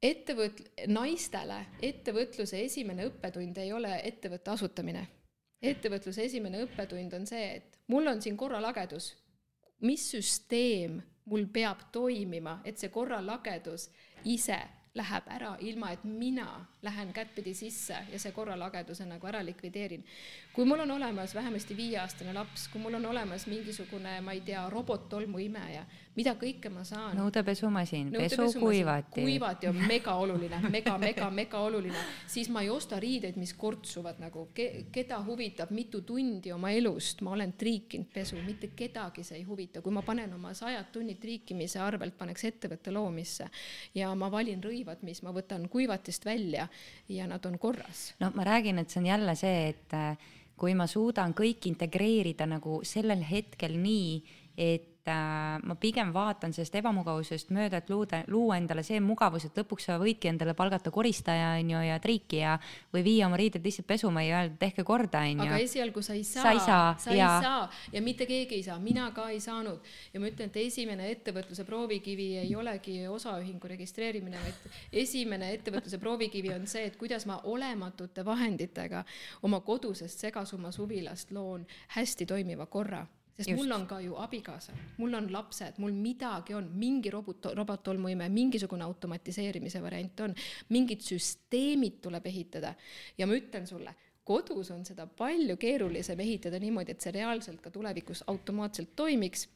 ettevõt-, naistele ettevõtluse esimene õppetund ei ole ettevõtte asutamine. ettevõtluse esimene õppetund on see, et mul on siin korralagedus, mis süsteem mul peab toimima, et see korralagedus ise läheb ära, ilma et mina lähen kättpidi sisse ja see korralageduse nagu ära likvideerin. kui mul on olemas vähemasti viieaastane laps, kui mul on olemas mingisugune, ma ei tea, robottolmuimeja, mida kõike ma saan. nõudepesumasin, pesukuivati. kuivati on mega oluline, mega, mega, mega oluline, siis ma ei osta riideid, mis kortsuvad nagu Ke, keda huvitab, mitu tundi oma elust ma olen triikinud pesu, mitte kedagi see ei huvita, kui ma panen oma sajad tunnid triikimise arvelt, paneks ettevõtte loomisse ja ma valin rõivad, mis ma võtan kuivatist välja ja nad on korras. no ma räägin, et see on jälle see, et kui ma suudan kõik integreerida nagu sellel hetkel nii, et äh, ma pigem vaatan sellest ebamugavusest mööda, et luuda, luua endale see mugavus, et lõpuks sa võidki endale palgata koristaja, on ju, ja triikija või viia oma riided lihtsalt pesuma ja öelda, tehke korda, on ju. aga esialgu sa ei saa, sa ei saa, sa ei ja. saa ja mitte keegi ei saa, mina ka ei saanud. ja ma ütlen, et esimene ettevõtluse proovikivi ei olegi osaühingu registreerimine, vaid esimene ettevõtluse proovikivi on see, et kuidas ma olematute vahenditega oma kodusest segasumma suvilast loon hästi toimiva korra sest Just. mul on ka ju abikaasa, mul on lapsed, mul midagi on, mingi robot, robottolmuime, mingisugune automatiseerimise variant on, mingid süsteemid tuleb ehitada. Ja ma ütlen sulle, kodus on seda palju keerulisem ehitada niimoodi, et see reaalselt ka tulevikus automaatselt toimiks.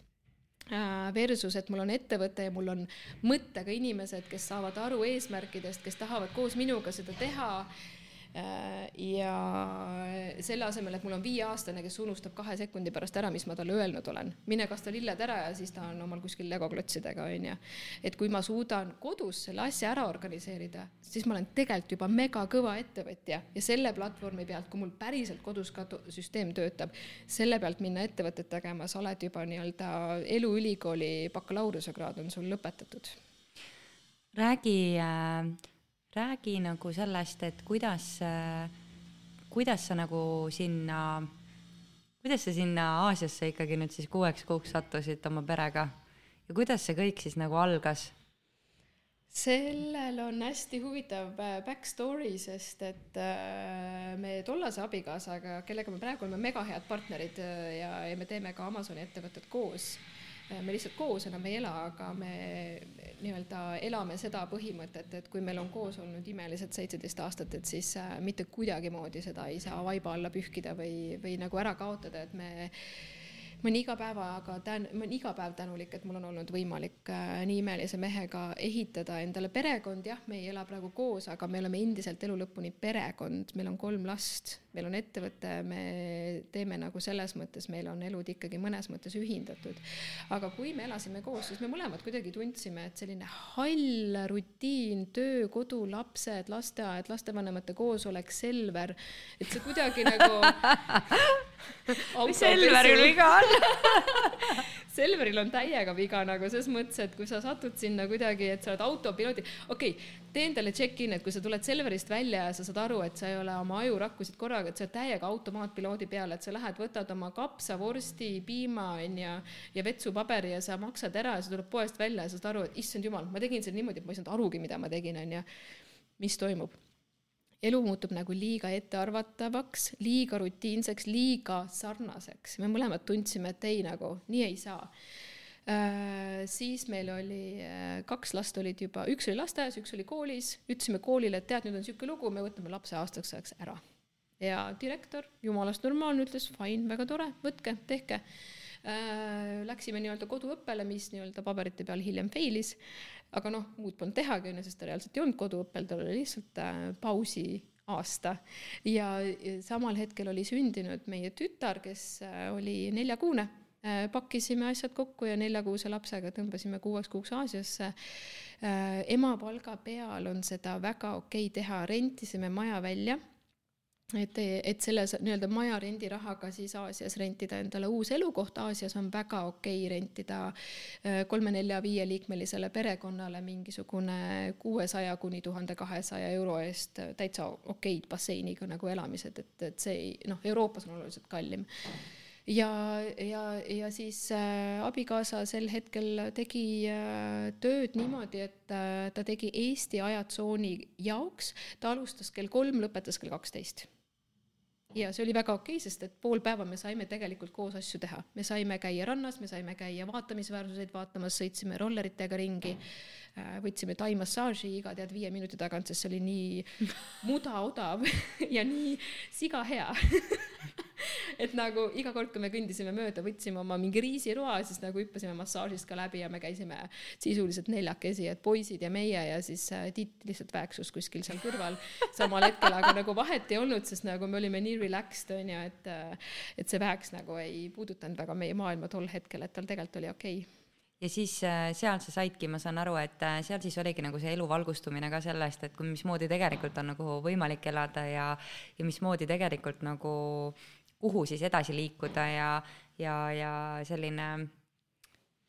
Äh, versus, et mul on ettevõte ja mul on mõttega inimesed, kes saavad aru eesmärkidest, kes tahavad koos minuga seda teha ja selle asemel, et mul on viieaastane, kes unustab kahe sekundi pärast ära, mis ma talle öelnud olen, mine kasta lilled ära ja siis ta on omal kuskil legoklotsidega, onju. et kui ma suudan kodus selle asja ära organiseerida, siis ma olen tegelikult juba megakõva ettevõtja ja selle platvormi pealt, kui mul päriselt kodus ka süsteem töötab, selle pealt minna ettevõtet tegema, sa oled juba nii-öelda eluülikooli bakalaureusekraad on sul lõpetatud. räägi äh räägi nagu sellest, et kuidas, kuidas sa nagu sinna, kuidas sa sinna Aasiasse ikkagi nüüd siis kuueks kuuks sattusid oma perega ja kuidas see kõik siis nagu algas? sellel on hästi huvitav äh, back story, sest et äh, me tollase abikaasaga, kellega me praegu oleme mega head partnerid äh, ja, ja me teeme ka Amazoni ettevõtet koos me lihtsalt koos enam ei ela, aga me nii-öelda elame seda põhimõtet, et kui meil on koos olnud imelised seitseteist aastat, et siis mitte kuidagimoodi seda ei saa vaiba alla pühkida või, või nagu ära kaotada, et me ma olen iga päevaga tän-, ma olen iga päev tänulik, et mul on olnud võimalik äh, nii imelise mehega ehitada endale perekond, jah, me ei ela praegu koos, aga me oleme endiselt elu lõpuni perekond, meil on kolm last, meil on ettevõte, me teeme nagu selles mõttes, meil on elud ikkagi mõnes mõttes ühindatud. aga kui me elasime koos, siis me mõlemad kuidagi tundsime, et selline hall rutiin, töö, kodu, lapsed, lasteaed, lastevanemate koosolek, Selver, et see kuidagi nagu *laughs* mis Selveril viga on? *laughs* Selveril on täiega viga nagu ses mõttes, et kui sa satud sinna kuidagi, et sa oled autopiloodi, okei okay,, tee endale check-in, et kui sa tuled Selverist välja ja sa saad aru, et sa ei ole oma ajurakkusid korraga, et sa oled täiega automaatpiloodi peal, et sa lähed, võtad oma kapsa, vorsti, piima onju ja vetsupaberi ja sa maksad ära ja sa tuled poest välja ja sa saad aru, et issand jumal, ma tegin selle niimoodi, et ma ei saanud arugi, mida ma tegin onju. mis toimub elu muutub nagu liiga ettearvatavaks, liiga rutiinseks, liiga sarnaseks. me mõlemad tundsime, et ei nagu, nii ei saa äh,. siis meil oli äh, kaks last olid juba, üks oli lasteaias, üks oli koolis, ütlesime koolile, et tead, nüüd on niisugune lugu, me võtame lapse aastaks ajaks ära. ja direktor, jumalast normaalne, ütles fine, väga tore, võtke, tehke äh,. Läksime nii-öelda koduõppele, mis nii-öelda paberite peal hiljem failis aga noh, muud polnud tehagi, onju, sest ta reaalselt ei olnud koduõppel, tal oli lihtsalt äh, pausi aasta. Ja samal hetkel oli sündinud meie tütar, kes äh, oli neljakuune. Äh,. pakkisime asjad kokku ja neljakuuse lapsega tõmbasime kuueks kuuks Aasiasse. Ema palga peal on seda väga okei okay teha, rentisime maja välja et, et selle nii-öelda maja rendirahaga siis Aasias rentida endale uus elukoht, Aasias on väga okei okay rentida äh, kolme-nelja-viieliikmelisele perekonnale mingisugune kuuesaja kuni tuhande kahesaja euro eest täitsa okeid basseiniga nagu elamised, et, et see ei noh, Euroopas on oluliselt kallim. Ja, ja, ja siis äh, abikaasa sel hetkel tegi äh, tööd niimoodi, et äh, ta tegi Eesti ajatsooni jaoks, ta alustas kell kolm, lõpetas kell kaksteist ja see oli väga okei sest et pool päeva me saime tegelikult koos asju teha, me saime käia rannas, me saime käia vaatamisväärsuseid vaatamas, sõitsime rolleritega ringi, äh, võtsime tai-massaaži iga tead viie minuti tagant, sest see oli nii mudaodav *laughs* ja nii siga hea *laughs* et nagu iga kord, kui me kõndisime mööda, võtsime oma mingi riisiroa, siis nagu hüppasime massaažist ka läbi ja me käisime sisuliselt neljakesi, et poisid ja meie ja siis äh, Tiit lihtsalt väeksus kuskil seal kõrval. Samal hetkel, aga nagu vahet ei olnud, sest nagu me olime nii relaxed onju, et äh, et see väeks nagu ei puudutanud väga meie maailma tol hetkel, et tal tegelikult oli okei. Okay ja siis äh, seal sa saidki, ma saan aru, et seal siis oligi nagu see elu valgustumine ka sellest, et kui mismoodi tegelikult on nagu võimalik elada ja, ja mismoodi tegelikult nagu äh, kuhu siis edasi liikuda ja, ja, ja selline,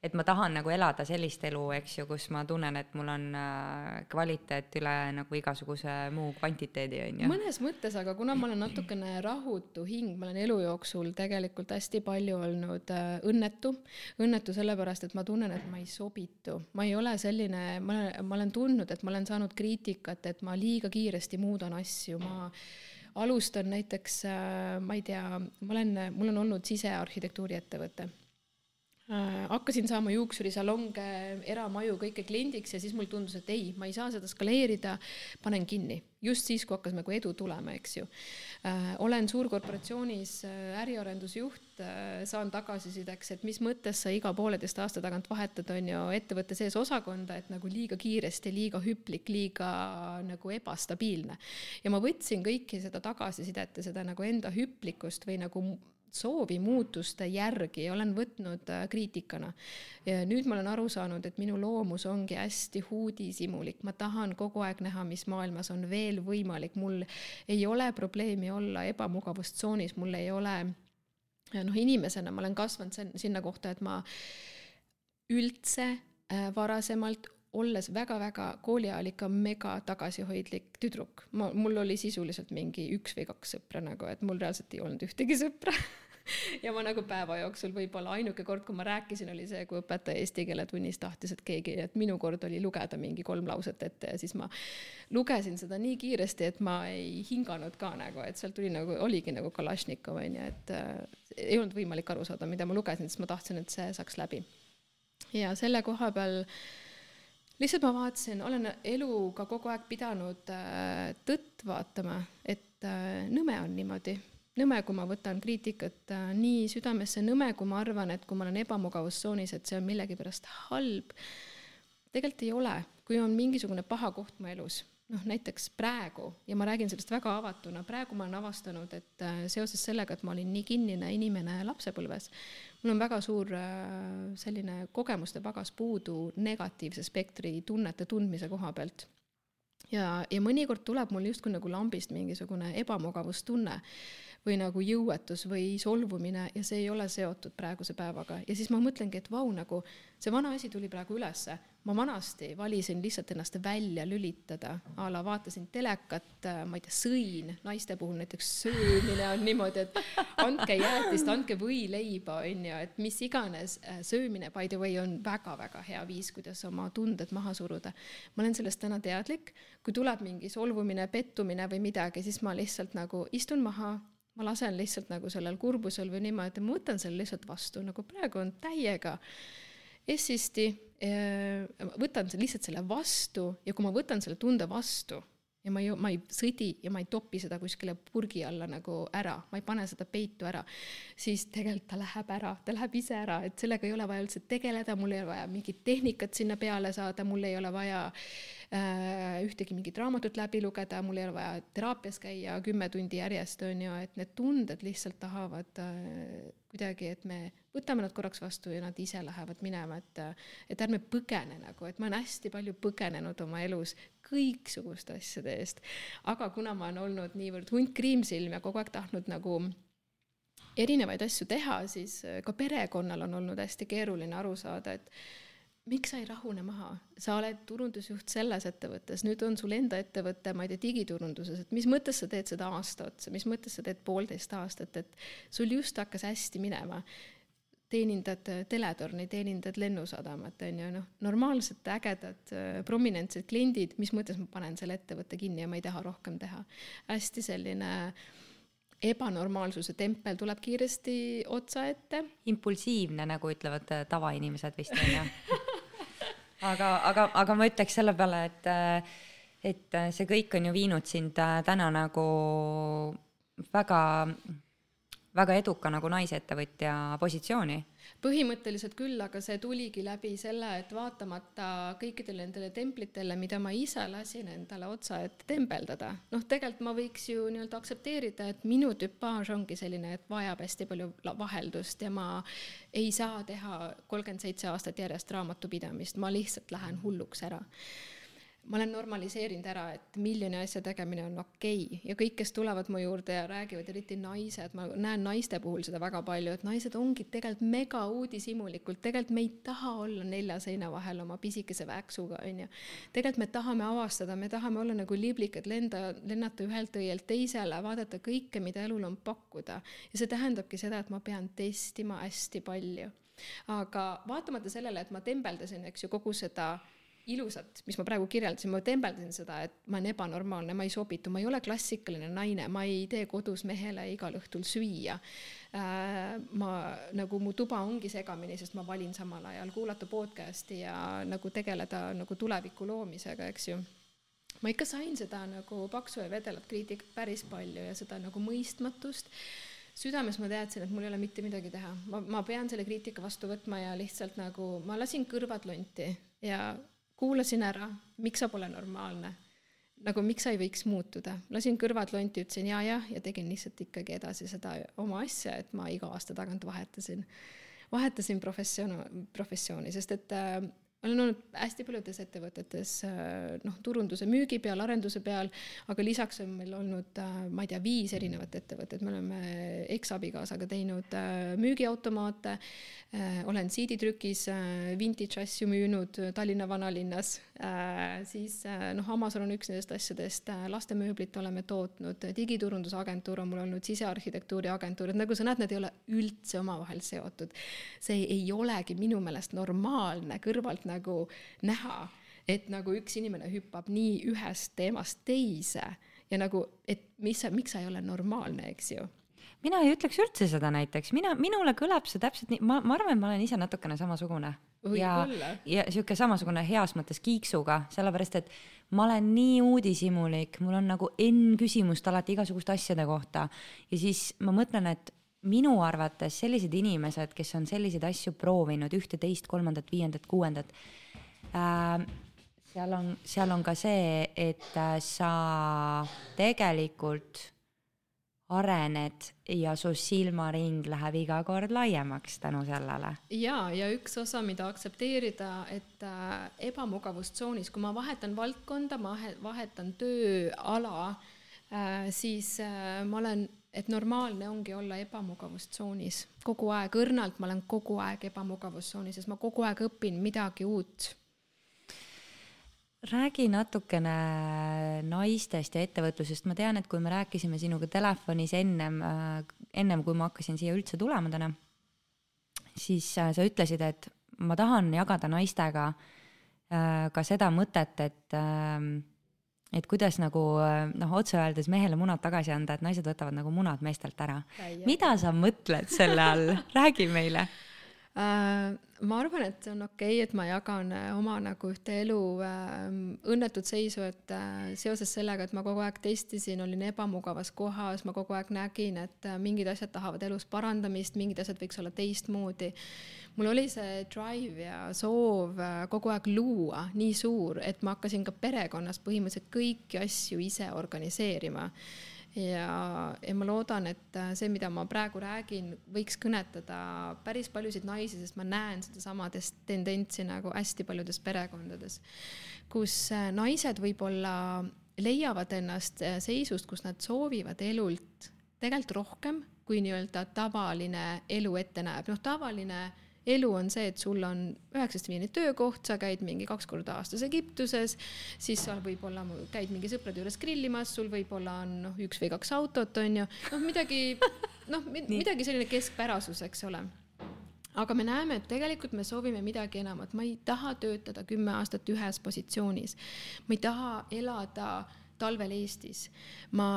et ma tahan nagu elada sellist elu, eks ju, kus ma tunnen, et mul on äh, kvaliteet üle nagu igasuguse muu kvantiteedi, on ju. mõnes mõttes, aga kuna ma olen natukene rahutu hing, ma olen elu jooksul tegelikult hästi palju olnud äh, õnnetu, õnnetu sellepärast, et ma tunnen, et ma ei sobitu, ma ei ole selline, ma olen, ma olen tundnud, et ma olen saanud kriitikat, et ma liiga kiiresti muudan asju, ma alustan näiteks, äh, ma ei tea, ma olen, mul on olnud sisearhitektuuri ettevõte hakkasin saama juuksurisalonge, eramaju, kõike kliendiks ja siis mul tundus, et ei, ma ei saa seda skaleerida, panen kinni just siis, kui hakkas nagu edu tulema, eks ju äh,. olen suurkorporatsioonis äh, äriarendusjuht äh,, saan tagasisideks, et mis mõttes sa iga pooleteist aasta tagant vahetad, on ju, ettevõtte sees osakonda, et nagu liiga kiiresti, liiga hüplik, liiga nagu ebastabiilne. ja ma võtsin kõiki seda tagasisidet ja seda nagu enda hüplikust või nagu soovi muutuste järgi olen võtnud äh, kriitikana. nüüd ma olen aru saanud, et minu loomus ongi hästi huudisimulik, ma tahan kogu aeg näha, mis maailmas on veel võimalik, mul ei ole probleemi olla ebamugavustsoonis, mul ei ole noh, inimesena ma olen kasvanud sinna kohta, et ma üldse äh, varasemalt olles väga-väga kooli ajal ikka mega tagasihoidlik tüdruk, ma, mul oli sisuliselt mingi üks või kaks sõpra nagu, et mul reaalselt ei olnud ühtegi sõpra *laughs* ja ma nagu päeva jooksul võib-olla ainuke kord, kui ma rääkisin, oli see, kui õpetaja eesti keele tunnis tahtis, et keegi, et minu kord oli lugeda mingi kolm lauset ette ja siis ma lugesin seda nii kiiresti, et ma ei hinganud ka nagu, et sealt tuli nagu, oligi nagu Kalašnikov onju, et äh, ei olnud võimalik aru saada, mida ma lugesin, sest ma tahtsin, et see saaks läbi. ja selle koha peal lihtsalt ma vaatasin, olen eluga kogu aeg pidanud äh, tõtt vaatama, et äh, nõme on niimoodi. Nõme, kui ma võtan kriitikat äh, nii südamesse, nõme, kui ma arvan, et kui ma olen ebamugavustsoonis, et see on millegipärast halb. tegelikult ei ole, kui on mingisugune paha koht mu elus, noh näiteks praegu ja ma räägin sellest väga avatuna, praegu ma olen avastanud, et seoses sellega, et ma olin nii kinnine inimene lapsepõlves, mul on väga suur äh, selline kogemuste pagas puudu negatiivse spektri tunnete tundmise koha pealt. Ja, ja mõnikord tuleb mul justkui nagu lambist mingisugune ebamugavustunne või nagu jõuetus või solvumine ja see ei ole seotud praeguse päevaga ja siis ma mõtlengi, et vau, nagu see vana asi tuli praegu ülesse. ma vanasti valisin lihtsalt ennast välja lülitada, a la vaatasin telekat, ma ei tea, sõin, naiste puhul näiteks söömine on niimoodi, et andke jäätist, andke võileiba, on ju, et mis iganes, söömine by the way on väga-väga hea viis, kuidas oma tunded maha suruda. ma olen sellest täna teadlik, kui tuleb mingi solvumine, pettumine või midagi, siis ma lihtsalt nagu istun maha ma lasen lihtsalt nagu sellel kurbusel või niimoodi, ma võtan selle lihtsalt vastu, nagu praegu on täiega essisti, eh, võtan lihtsalt selle vastu ja kui ma võtan selle tunde vastu ja ma ei, ma ei sõdi ja ma ei topi seda kuskile purgi alla nagu ära, ma ei pane seda peitu ära, siis tegelikult ta läheb ära, ta läheb ise ära, et sellega ei ole vaja üldse tegeleda, mul ei ole vaja mingit tehnikat sinna peale saada, mul ei ole vaja äh, ühtegi mingit raamatut läbi lugeda, mul ei ole vaja teraapias käia kümme tundi järjest, on ju, et need tunded lihtsalt tahavad äh, kuidagi, et me võtame nad korraks vastu ja nad ise lähevad minema, et, et ärme põgene nagu, et ma olen hästi palju põgenenud oma elus kõiksuguste asjade eest. aga kuna ma olen olnud niivõrd hunt kriimsilm ja kogu aeg tahtnud nagu erinevaid asju teha, siis ka perekonnal on olnud hästi keeruline aru saada, et miks sa ei rahune maha, sa oled turundusjuht selles ettevõttes, nüüd on sul enda ettevõte, ma ei tea, digiturunduses, et mis mõttes sa teed seda aasta otsa, mis mõttes sa teed poolteist aastat, et sul just hakkas hästi minema teenindad teletorni, teenindad lennusadamat, on ju, noh, normaalsed, ägedad, prominentsed kliendid, mis mõttes ma panen selle ettevõtte kinni ja ma ei taha rohkem teha. hästi selline ebanormaalsuse tempel tuleb kiiresti otsa ette. impulsiivne, nagu ütlevad tavainimesed vist, on ju *laughs* aga, aga, aga ma ütleks selle peale, et, et see kõik on ju viinud sind täna nagu väga, väga eduka nagu naisettevõtja positsiooni. Põhimõtteliselt küll, aga see tuligi läbi selle, et vaatamata kõikidele nendele templitele, mida ma ise lasin endale otsa ette tembeldada, noh, tegelikult ma võiks ju nii-öelda aktsepteerida, et minu tüpaaž ongi selline, et vajab hästi palju vaheldust ja ma ei saa teha kolmkümmend seitse aastat järjest raamatupidamist, ma lihtsalt lähen hulluks ära ma olen normaliseerinud ära, et miljoni asja tegemine on okei okay. ja kõik, kes tulevad mu juurde ja räägivad, eriti naised, ma näen naiste puhul seda väga palju, et naised ongi tegelikult mega uudishimulikult, tegelikult me ei taha olla nelja seina vahel oma pisikese väksuga, onju. tegelikult me tahame avastada, me tahame olla nagu liblikad, lenda, lennata ühelt õielt teisele, vaadata kõike, mida elul on pakkuda. ja see tähendabki seda, et ma pean testima hästi palju. aga vaatamata sellele, et ma tembeldasin, eks ju, kogu seda ilusat, mis ma praegu kirjeldasin, ma tembeldasin seda, et ma olen ebanormaalne, ma ei sobitu, ma ei ole klassikaline naine, ma ei tee kodus mehele igal õhtul süüa. Äh,. ma nagu mu tuba ongi segamini, sest ma valin samal ajal kuulata podcast'i ja nagu tegeleda nagu tuleviku loomisega, eks ju. Ma ikka sain seda nagu paksu ja vedelat kriitikat päris palju ja seda nagu mõistmatust. Südames ma teadsin, et mul ei ole mitte midagi teha, ma, ma pean selle kriitika vastu võtma ja lihtsalt nagu ma lasin kõrvad lonti ja kuulasin ära, miks sa pole normaalne. nagu miks sa ei võiks muutuda, lasin kõrvad lonti, ütlesin ja-jah ja tegin lihtsalt ikkagi edasi seda oma asja, et ma iga aasta tagant vahetasin, vahetasin professioon, professiooni, sest et äh, olen olnud hästi paljudes ettevõtetes noh, turunduse müügi peal, arenduse peal, aga lisaks on meil olnud, ma ei tea, viis erinevat ettevõtet, me oleme eksabikaasaga teinud müügiautomaate, olen CD-trükis vintage asju müünud Tallinna vanalinnas, siis noh, Amazon on üks nendest asjadest, lastemööblit oleme tootnud, digiturundusagentuur on mul olnud, sisearhitektuuri agentuur, et nagu sa näed, need ei ole üldse omavahel seotud. see ei olegi minu meelest normaalne kõrvalt nagu näha, et nagu üks inimene hüppab nii ühest teemast teise ja nagu, et mis, miks sa ei ole normaalne, eks ju? Mina ei ütleks üldse seda näiteks, mina, minule kõlab see täpselt nii, ma, ma arvan, et ma olen ise natukene samasugune. ja, ja sihuke samasugune heas mõttes kiiksuga, sellepärast et ma olen nii uudishimulik, mul on nagu N küsimust alati igasuguste asjade kohta. Ja siis ma mõtlen, et minu arvates sellised inimesed, kes on selliseid asju proovinud, ühte, teist, kolmandat, viiendat, kuuendat äh,, seal on, seal on ka see, et äh, sa tegelikult arened ja su silmaring läheb iga kord laiemaks tänu sellele. ja, ja üks osa, mida aktsepteerida, et äh, ebamugavustsoonis, kui ma vahetan valdkonda, ma vahetan tööala äh,, siis äh, ma olen et normaalne ongi olla ebamugavustsoonis kogu aeg, õrnalt ma olen kogu aeg ebamugavustsoonis, sest ma kogu aeg õpin midagi uut. räägi natukene naistest ja ettevõtlusest, ma tean, et kui me rääkisime sinuga telefonis ennem, ennem kui ma hakkasin siia üldse tulema täna, siis äh, sa ütlesid, et ma tahan jagada naistega äh, ka seda mõtet, et ähm, et kuidas nagu noh, otse öeldes mehele munad tagasi anda, et naised võtavad nagu munad meestelt ära. mida sa mõtled selle all *laughs* räägi meile uh,. Ma arvan, et see on okei okay,, et ma jagan äh, oma nagu ühte elu uh, õnnetut seisu, et uh, seoses sellega, et ma kogu aeg testisin, olin ebamugavas kohas, ma kogu aeg nägin, et uh, mingid asjad tahavad elus parandamist, mingid asjad võiks olla teistmoodi. Mul oli see drive ja soov äh, kogu aeg luua nii suur, et ma hakkasin ka perekonnas põhimõtteliselt kõiki asju ise organiseerima ja, ja ma loodan, et äh, see, mida ma praegu räägin, võiks kõnetada päris paljusid naisi, sest ma näen sedasama tendentsi nagu hästi paljudes perekondades, kus äh, naised võib-olla leiavad ennast seisust, kus nad soovivad elult tegelikult rohkem, kui nii-öelda tavaline elu ette näeb. noh, tavaline elu on see, et sul on üheksast viieni töökoht, sa käid mingi kaks korda aastas Egiptuses, siis sa võib-olla käid mingi sõprade juures grillimas, sul võib-olla on noh, üks või kaks autot, on ju, noh, midagi, noh, midagi selline keskpärasus, eks ole aga me näeme, et tegelikult me soovime midagi enamat, ma ei taha töötada kümme aastat ühes positsioonis. ma ei taha elada talvel Eestis. ma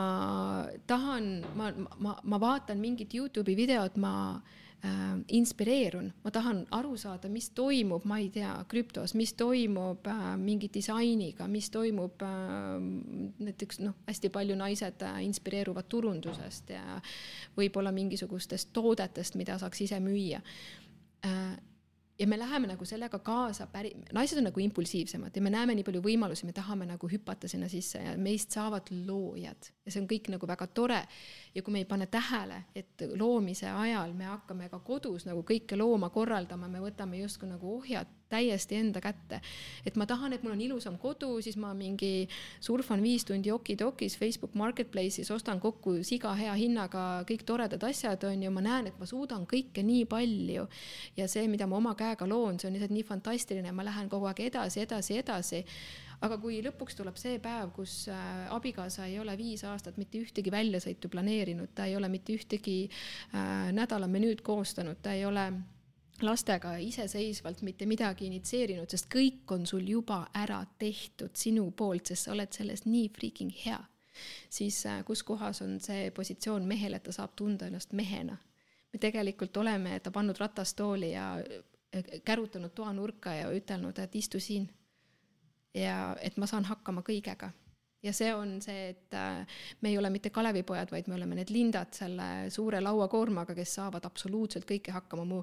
tahan, ma, ma, ma vaatan mingit Youtube'i videot, ma äh, inspireerun, ma tahan aru saada, mis toimub, ma ei tea, krüptos, mis toimub äh, mingi disainiga, mis toimub äh, näiteks noh, hästi palju naised äh, inspireeruvad turundusest ja võib-olla mingisugustest toodetest, mida saaks ise müüa. Äh, ja me läheme nagu sellega kaasa päri-, naised on nagu impulsiivsemad ja me näeme nii palju võimalusi, me tahame nagu hüpata sinna sisse ja meist saavad loojad ja see on kõik nagu väga tore. ja kui me ei pane tähele, et loomise ajal me hakkame ka kodus nagu kõike looma korraldama, me võtame justkui nagu ohjad täiesti enda kätte. et ma tahan, et mul on ilusam kodu, siis ma mingi surfan viis tundi okidokis Facebook Marketplace'is, ostan kokku siga hea hinnaga kõik toredad asjad, on ju, ma näen, et ma suudan kõike nii palju. ja see, mida ma oma käega loon, see on lihtsalt nii fantastiline, ma lähen kogu aeg edasi, edasi, edasi aga kui lõpuks tuleb see päev, kus äh, abikaasa ei ole viis aastat mitte ühtegi väljasõitu planeerinud, ta ei ole mitte ühtegi äh, nädala menüüd koostanud, ta ei ole lastega iseseisvalt mitte midagi initsieerinud, sest kõik on sul juba ära tehtud sinu poolt, sest sa oled selles nii freaking hea. siis äh, kus kohas on see positsioon mehel, et ta saab tunda ennast mehena? me tegelikult oleme ta pannud ratastooli ja äh, kärutanud toanurka ja ütelnud, et istu siin. ja et ma saan hakkama kõigega ja see on see, et äh, me ei ole mitte Kalevipojad, vaid me oleme need lindad selle suure lauakoormaga, kes saavad absoluutselt kõike hakkama. mu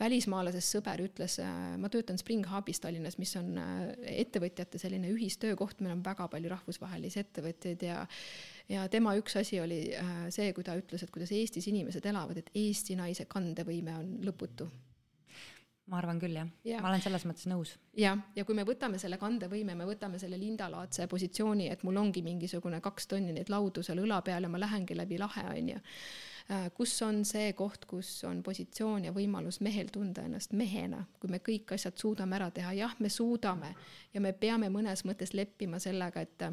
välismaalasest sõber ütles, äh, ma töötan Spring Hubis Tallinnas, mis on äh, ettevõtjate selline ühistöökoht, meil on väga palju rahvusvahelisi ettevõtjaid ja ja tema üks asi oli see, kui ta ütles, et kuidas Eestis inimesed elavad, et Eesti naise kandevõime on lõputu ma arvan küll jah Jah. ja., ma olen selles mõttes nõus. jah, ja kui me võtame selle kandevõime, me võtame selle lindalaadse positsiooni, et mul ongi mingisugune kaks tonni neid laudu seal õla peal ja ma lähengi läbi lahe, on ju. kus on see koht, kus on positsioon ja võimalus mehel tunda ennast mehena, kui me kõik asjad suudame ära teha, jah, me suudame ja me peame mõnes mõttes leppima sellega, et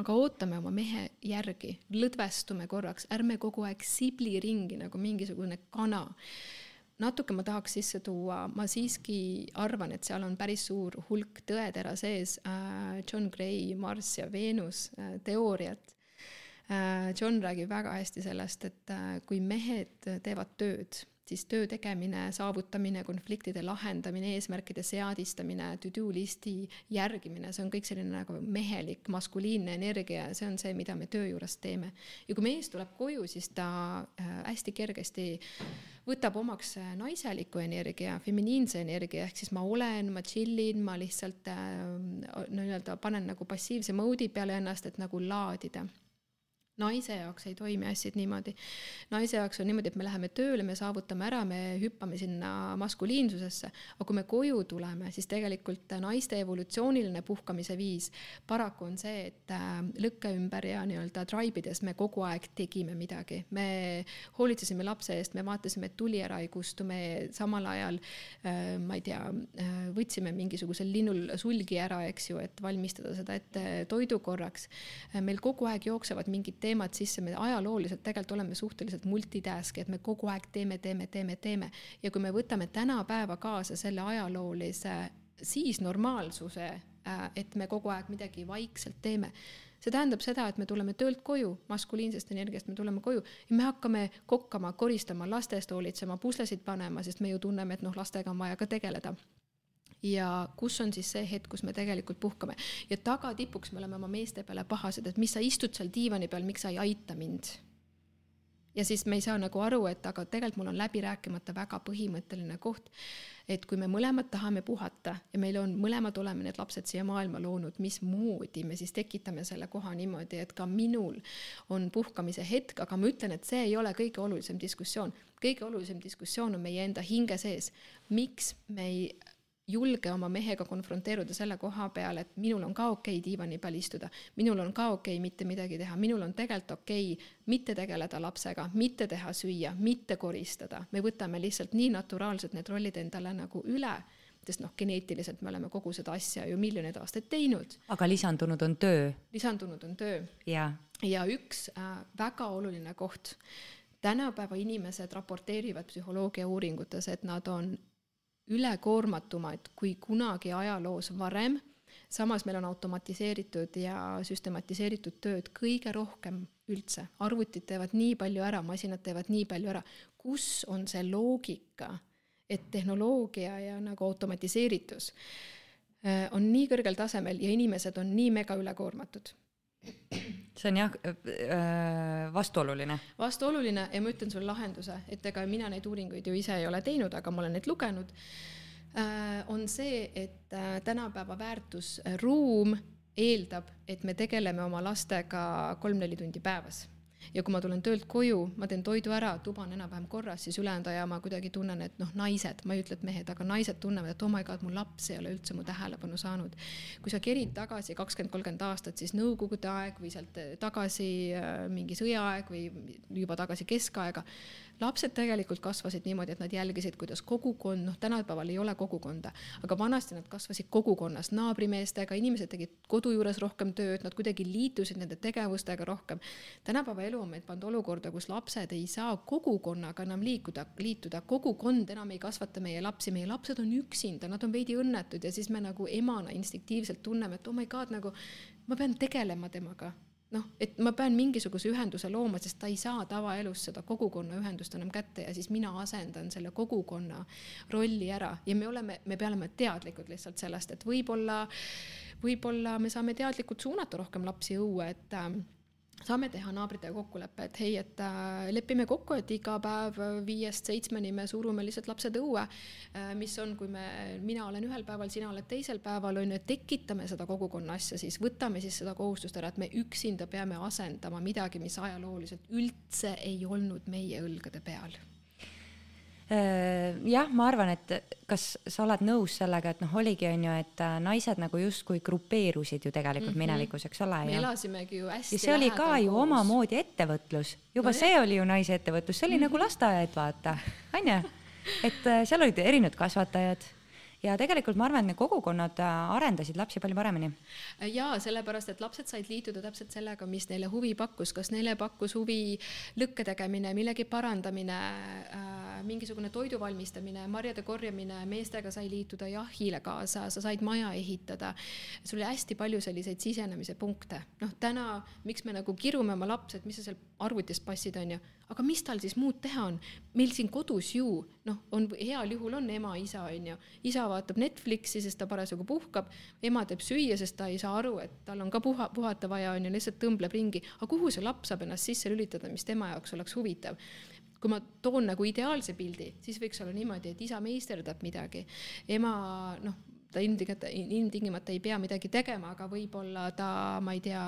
aga ootame oma mehe järgi, lõdvestume korraks, ärme kogu aeg sibli ringi nagu mingisugune kana natuke ma tahaks sisse tuua, ma siiski arvan, et seal on päris suur hulk tõetera sees äh, John Gray Marss ja Veenus äh, teooriat äh,. John räägib väga hästi sellest, et kui mehed teevad tööd, siis töö tegemine, saavutamine, konfliktide lahendamine, eesmärkide seadistamine, to-do listi järgimine, see on kõik selline nagu mehelik maskuliinne energia ja see on see, mida me töö juures teeme. ja kui mees tuleb koju, siis ta äh, hästi kergesti võtab omaks äh, naiseliku energia, feminiinse energia, ehk siis ma olen, ma chill in, ma lihtsalt äh, nii-öelda panen nagu passiivse mode'i peale ennast, et nagu laadida naise jaoks ei toimi asjad niimoodi. naise jaoks on niimoodi, et me läheme tööle, me saavutame ära, me hüppame sinna maskuliinsusesse, aga kui me koju tuleme, siis tegelikult naiste evolutsiooniline puhkamise viis paraku on see, et äh, lõkke ümber ja nii-öelda traibides me kogu aeg tegime midagi. me hoolitsesime lapse eest, me vaatasime, et tuli ära ei kustu, me samal ajal äh, ma ei tea, võtsime mingisugusel linnul sulgi ära, eks ju, et valmistada seda ette toidu korraks. meil kogu aeg jooksevad mingid teemad sisse, me ajalooliselt tegelikult oleme suhteliselt multitask'i, et me kogu aeg teeme, teeme, teeme, teeme. Ja kui me võtame tänapäeva kaasa selle ajaloolise siis normaalsuse, et me kogu aeg midagi vaikselt teeme. See tähendab seda, et me tuleme töölt koju, maskuliinsest energiast me tuleme koju ja me hakkame kokkama, koristama, laste eest hoolitsema, puslesid panema, sest me ju tunneme, et noh, lastega on vaja ka tegeleda ja kus on siis see hetk, kus me tegelikult puhkame ja tagatipuks me oleme oma meeste peale pahased, et mis sa istud seal diivani peal, miks sa ei aita mind. ja siis me ei saa nagu aru, et aga tegelikult mul on läbi rääkimata väga põhimõtteline koht, et kui me mõlemad tahame puhata ja meil on, mõlemad oleme need lapsed siia maailma loonud, mismoodi me siis tekitame selle koha niimoodi, et ka minul on puhkamise hetk, aga ma ütlen, et see ei ole kõige olulisem diskussioon. kõige olulisem diskussioon on meie enda hinge sees. miks me ei julge oma mehega konfronteeruda selle koha peal, et minul on ka okei okay diivani peal istuda, minul on ka okei okay mitte midagi teha, minul on tegelikult okei okay mitte tegeleda lapsega, mitte teha süüa, mitte koristada, me võtame lihtsalt nii naturaalselt need rollid endale nagu üle, sest noh, geneetiliselt me oleme kogu seda asja ju miljoneid aastaid teinud, aga lisandunud on töö. Lisandunud on töö. Ja ja üks äh, väga oluline koht, tänapäeva inimesed raporteerivad psühholoogia uuringutes, et nad on ülekoormatumad kui kunagi ajaloos varem, samas meil on automatiseeritud ja süstematiseeritud tööd kõige rohkem üldse, arvutid teevad nii palju ära, masinad teevad nii palju ära, kus on see loogika, et tehnoloogia ja nagu automatiseeritus äh, on nii kõrgel tasemel ja inimesed on nii mega ülekoormatud see on jah äh, vastuoluline. vastuoluline ja ma ütlen sulle lahenduse, et ega mina neid uuringuid ju ise ei ole teinud, aga ma olen neid lugenud, on see, et äh, tänapäeva väärtusruum eeldab, et me tegeleme oma lastega kolm-neli tundi päevas ja kui ma tulen töölt koju, ma teen toidu ära, tuba on enam-vähem korras, siis ülejäänud aja ma kuidagi tunnen, et noh, naised, ma ei ütle, et mehed, aga naised tunnevad, et oh my god, mu laps ei ole üldse mu tähelepanu saanud. kui sa kerid tagasi kakskümmend, kolmkümmend aastat, siis nõukogude aeg või sealt tagasi äh, mingi sõjaaeg või juba tagasi keskaega, lapsed tegelikult kasvasid niimoodi, et nad jälgisid, kuidas kogukond, noh, tänapäeval ei ole kogukonda, aga vanasti nad kasvasid kogukonnas naabrimeestega, inimesed tegid kodu juures rohkem tööd, nad kuidagi liitusid nende tegevustega rohkem. tänapäeva elu on meid pannud olukorda, kus lapsed ei saa kogukonnaga enam liikuda, liituda, kogukond enam ei kasvata meie lapsi, meie lapsed on üksinda, nad on veidi õnnetud ja siis me nagu emana instinktiivselt tunneme, et oh my god, nagu ma pean tegelema temaga noh, et ma pean mingisuguse ühenduse looma, sest ta ei saa tavaelus seda kogukonna ühendust enam kätte ja siis mina asendan selle kogukonna rolli ära. Ja me oleme, me peame olema teadlikud lihtsalt sellest, et võib-olla, võib-olla me saame teadlikult suunata rohkem lapsi õue, et äh, saame teha naabritega kokkuleppe, et hei, et äh, lepime kokku, et iga päev viiest seitsmeni me surume lihtsalt lapsed õue äh,. mis on, kui me, mina olen ühel päeval, sina oled teisel päeval, on ju, tekitame seda kogukonna asja siis, võtame siis seda kohustust ära, et me üksinda peame asendama midagi, mis ajalooliselt üldse ei olnud meie õlgade peal. Äh, jah, ma arvan, et kas sa oled nõus sellega, et noh, oligi, on ju, et äh, naised nagu justkui grupeerusid ju tegelikult mm -hmm. minevikus, eks ole. me elasimegi ju hästi. ja see oli ka ju koos. omamoodi ettevõtlus, juba no, see jah. oli ju naise ettevõtlus, see oli mm -hmm. nagu lasteaed, vaata, on ju. et äh, seal olid erinevad kasvatajad ja tegelikult ma arvan, et need kogukonnad äh, arendasid lapsi palju paremini. jaa, sellepärast et lapsed said liituda täpselt sellega, mis neile huvi pakkus, kas neile pakkus huvi lõkke tegemine, millegi parandamine äh,, mingisugune toidu valmistamine, marjade korjamine, meestega sai liituda jahile kaasa, sa said maja ehitada. sul oli hästi palju selliseid sisenemise punkte. noh, täna, miks me nagu kirume oma lapsed, mis sa seal arvutis passid, on ju, aga mis tal siis muud teha on? meil siin kodus ju noh, on heal juhul on ema, isa, on ju, isa vaatab Netflixi, sest ta parasjagu puhkab, ema teeb süüa, sest ta ei saa aru, et tal on ka puha, puhata vaja, on ju, lihtsalt tõmbleb ringi. aga kuhu see laps saab ennast sisse lülitada, mis tema jaoks oleks huvitav? kui ma toon nagu ideaalse pildi, siis võiks olla niimoodi, et isa meisterdab midagi, ema noh, ta ilmtingimata, ilmtingimata ei pea midagi tegema, aga võib-olla ta, ma ei tea,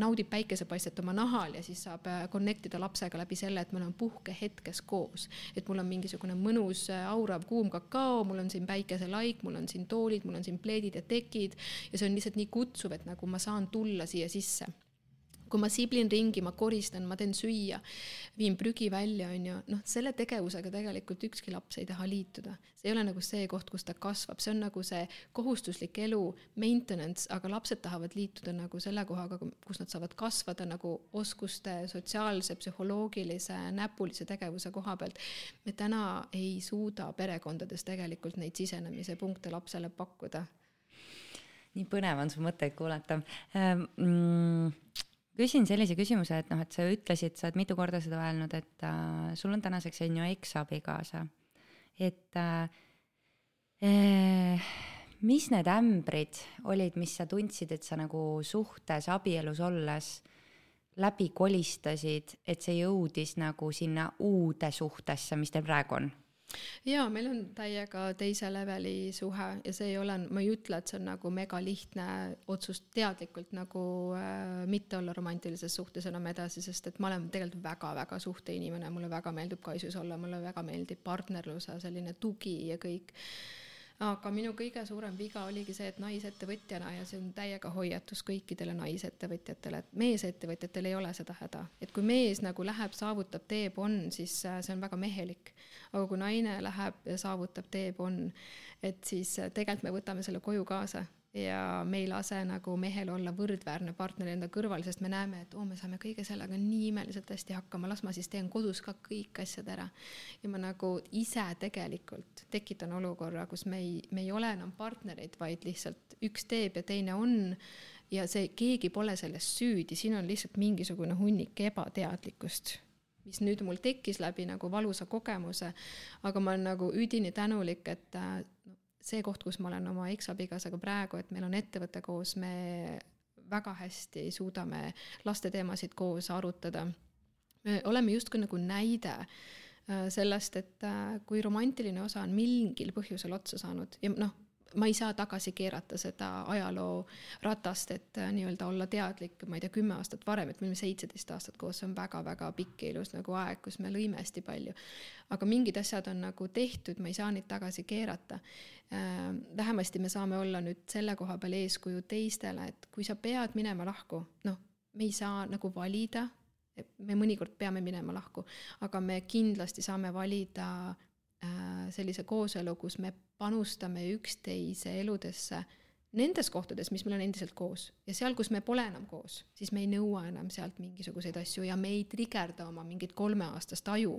naudib päikesepaistet oma nahal ja siis saab connect ida lapsega läbi selle, et me oleme puhkehetkes koos. et mul on mingisugune mõnus aurav kuum kakao, mul on siin päikeselaik, mul on siin toolid, mul on siin pleedid ja tekid ja see on lihtsalt nii kutsuv, et nagu ma saan tulla siia sisse kui ma siblin ringi, ma koristan, ma teen süüa, viin prügi välja, on ju, noh, selle tegevusega tegelikult ükski laps ei taha liituda. see ei ole nagu see koht, kus ta kasvab, see on nagu see kohustuslik elu, maintenance, aga lapsed tahavad liituda nagu selle kohaga, kus nad saavad kasvada nagu oskuste, sotsiaalse, psühholoogilise, näpulise tegevuse koha pealt. me täna ei suuda perekondades tegelikult neid sisenemise punkte lapsele pakkuda nii põnev on su mõtteid kuulata mm küsin sellise küsimuse, et noh, et sa ütlesid, sa oled mitu korda seda öelnud, et äh, sul on tänaseks on ju eksabikaasa, et äh, eh, mis need ämbrid olid, mis sa tundsid, et sa nagu suhtes, abielus olles läbi kolistasid, et see jõudis nagu sinna uude suhtesse, mis teil praegu on? Jaa, meil on täiega teise leveli suhe ja see ei ole, ma ei ütle, et see on nagu megalihtne otsus teadlikult nagu äh, mitte olla romantilises suhtes enam edasi, sest et ma olen tegelikult väga-väga suhteinimene, mulle väga meeldib kaisus olla, mulle väga meeldib partnerluse selline tugi ja kõik aga minu kõige suurem viga oligi see, et naisettevõtjana ja see on täiega hoiatus kõikidele naisettevõtjatele, et meesettevõtjatel ei ole seda häda, et kui mees nagu läheb, saavutab, teeb, on, siis äh, see on väga mehelik. aga kui naine läheb ja saavutab, teeb, on, et siis äh, tegelikult me võtame selle koju kaasa ja me ei lase nagu mehel olla võrdväärne partner enda kõrval, sest me näeme, et oo me saame kõige sellega nii imeliselt hästi hakkama, las ma siis teen kodus ka kõik asjad ära. ja ma nagu ise tegelikult tekitan olukorra, kus me ei, me ei ole enam partnerid, vaid lihtsalt üks teeb ja teine on ja see, keegi pole selles süüdi, siin on lihtsalt mingisugune hunnik ebateadlikkust mis nüüd mul tekkis läbi nagu valusa kogemuse, aga ma olen nagu üdini tänulik, et see koht, kus ma olen oma eksabikaasaga praegu, et meil on ettevõte koos, me väga hästi suudame lasteteemasid koos arutada. me oleme justkui nagu näide äh, sellest, et äh, kui romantiline osa on mingil põhjusel otsa saanud ja noh, ma ei saa tagasi keerata seda ajaloo ratast, et äh, nii-öelda olla teadlik, ma ei tea, kümme aastat varem, et me olime seitseteist aastat koos, see on väga-väga pikk ja ilus nagu aeg, kus me lõime hästi palju. aga mingid asjad on nagu tehtud, ma ei saa neid tagasi keerata äh,. vähemasti me saame olla nüüd selle koha peal eeskuju teistele, et kui sa pead minema lahku, noh, me ei saa nagu valida, me mõnikord peame minema lahku, aga me kindlasti saame valida sellise kooselu, kus me panustame üksteise eludesse nendes kohtades, mis meil on endiselt koos. Ja seal, kus me pole enam koos, siis me ei nõua enam sealt mingisuguseid asju ja me ei trigerda oma mingit kolmeaastast aju.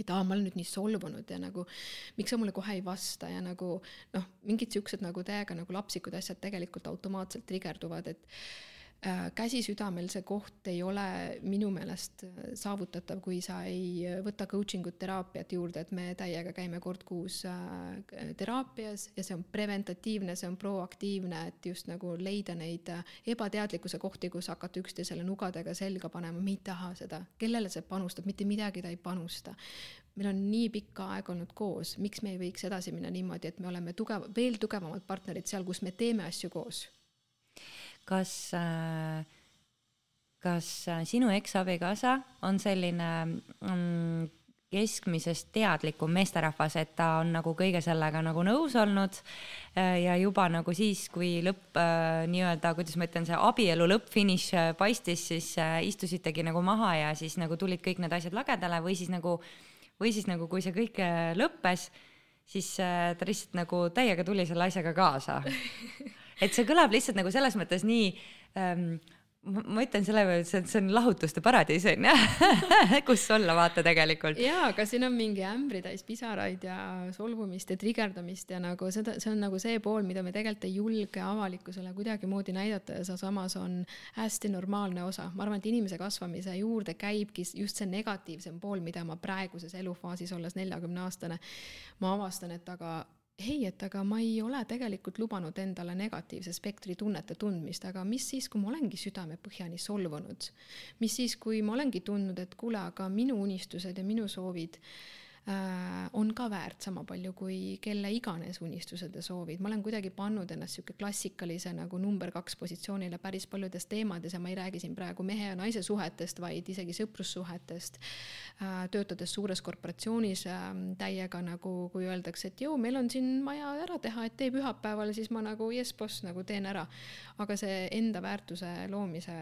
Et aa, ma olen nüüd nii solvunud ja nagu miks sa mulle kohe ei vasta? Ja nagu noh, mingid siuksed nagu täiega nagu lapsikud asjad tegelikult automaatselt trigerduvad, et Äh, käsi südamel see koht ei ole minu meelest äh, saavutatav, kui sa ei äh, võta coaching ut teraapiat juurde, et me täiega käime kord kuus teraapias ja see on preventatiivne, see on proaktiivne, et just nagu leida neid ebateadlikkuse kohti, kus hakata üksteisele nugadega selga panema, me ei taha seda, kellele see panustab, mitte midagi ta ei panusta. Meil on nii pikka aega olnud koos, miks me ei võiks edasi minna niimoodi, et me oleme tugev, veel tugevamad partnerid seal, kus me teeme asju koos kas, äh, kas äh, sinu eksabikaasa on selline mm, keskmisest teadlikum meesterahvas, et ta on nagu kõige sellega nagu nõus olnud äh, ja juba nagu siis, kui lõpp äh, nii-öelda, kuidas ma ütlen, see abielu lõpp-finiš paistis, siis istusitegi nagu maha ja siis nagu tulid kõik need asjad lagedale või siis nagu, või siis nagu, kui see kõik lõppes, siis ta lihtsalt nagu täiega tuli selle asjaga kaasa. *laughs* et see kõlab lihtsalt nagu selles mõttes nii ähm, ma ütlen selle peale, et see, on lahutuste paradiis on ju *laughs* kus olla vaata tegelikult. jaa, aga siin on mingi ämbritäis pisaraid ja solvumist ja trigerdamist ja nagu seda, see on nagu see pool, mida me tegelikult ei julge avalikkusele kuidagimoodi näidata ja see samas on hästi normaalne osa. ma arvan, et inimese kasvamise juurde käibki just see negatiivsem pool, mida ma praeguses elufaasis, olles neljakümne aastane, ma avastan, et aga ei, et aga ma ei ole tegelikult lubanud endale negatiivse spektri tunnete tundmist, aga mis siis, kui ma olengi südamepõhjani solvunud? mis siis, kui ma olengi tundnud, et kuule, aga minu unistused ja minu soovid äh, on ka väärt sama palju kui kelle iganes unistused ja soovid. ma olen kuidagi pannud ennast niisugune klassikalise nagu number kaks positsioonile päris paljudes teemades ja ma ei räägi siin praegu mehe ja naise suhetest, vaid isegi sõprussuhetest. Äh, töötades suures korporatsioonis ähm, täiega nagu, kui öeldakse, et jõu, meil on siin vaja ära teha, et tee pühapäeval, siis ma nagu jess boss, nagu teen ära. aga see enda väärtuse loomise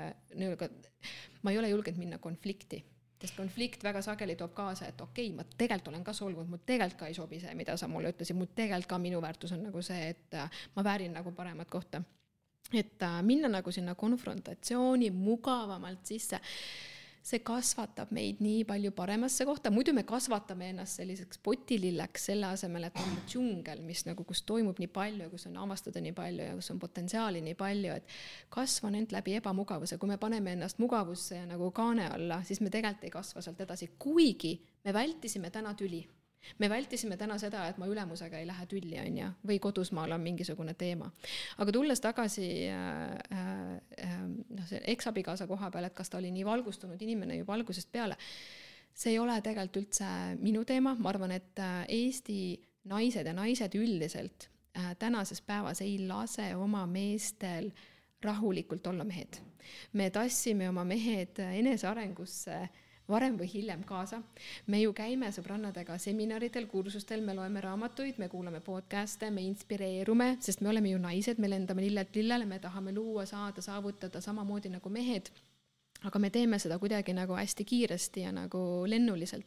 ma ei ole julgenud minna konflikti sest konflikt väga sageli toob kaasa, et okei okay,, ma tegelikult olen ka solvunud, mul tegelikult ka ei sobi see, mida sa mulle ütlesid, mul tegelikult ka minu väärtus on nagu see, et äh, ma väärin nagu paremat kohta. et äh, minna nagu sinna konfrontatsiooni mugavamalt sisse see kasvatab meid nii palju paremasse kohta, muidu me kasvatame ennast selliseks potililleks selle asemel, et on džungel, mis nagu, kus toimub nii palju ja kus on avastada nii palju ja kus on potentsiaali nii palju, et kasvan end läbi ebamugavuse, kui me paneme ennast mugavusse ja nagu kaane alla, siis me tegelikult ei kasva sealt edasi, kuigi me vältisime täna tüli me vältisime täna seda, et ma ülemusega ei lähe tülli, on ju, või kodusmaal on mingisugune teema. aga tulles tagasi äh, äh, noh, see eksabikaasa koha peale, et kas ta oli nii valgustunud inimene juba algusest peale, see ei ole tegelikult üldse minu teema, ma arvan, et äh, Eesti naised ja naised üldiselt äh, tänases päevas ei lase oma meestel rahulikult olla mehed. me tassime oma mehed enesearengusse äh, varem või hiljem kaasa. me ju käime sõbrannadega seminaridel, kursustel, me loeme raamatuid, me kuulame podcast'e, me inspireerume, sest me oleme ju naised, me lendame lillelt lillele, me tahame luua, saada, saavutada samamoodi nagu mehed aga me teeme seda kuidagi nagu hästi kiiresti ja nagu lennuliselt.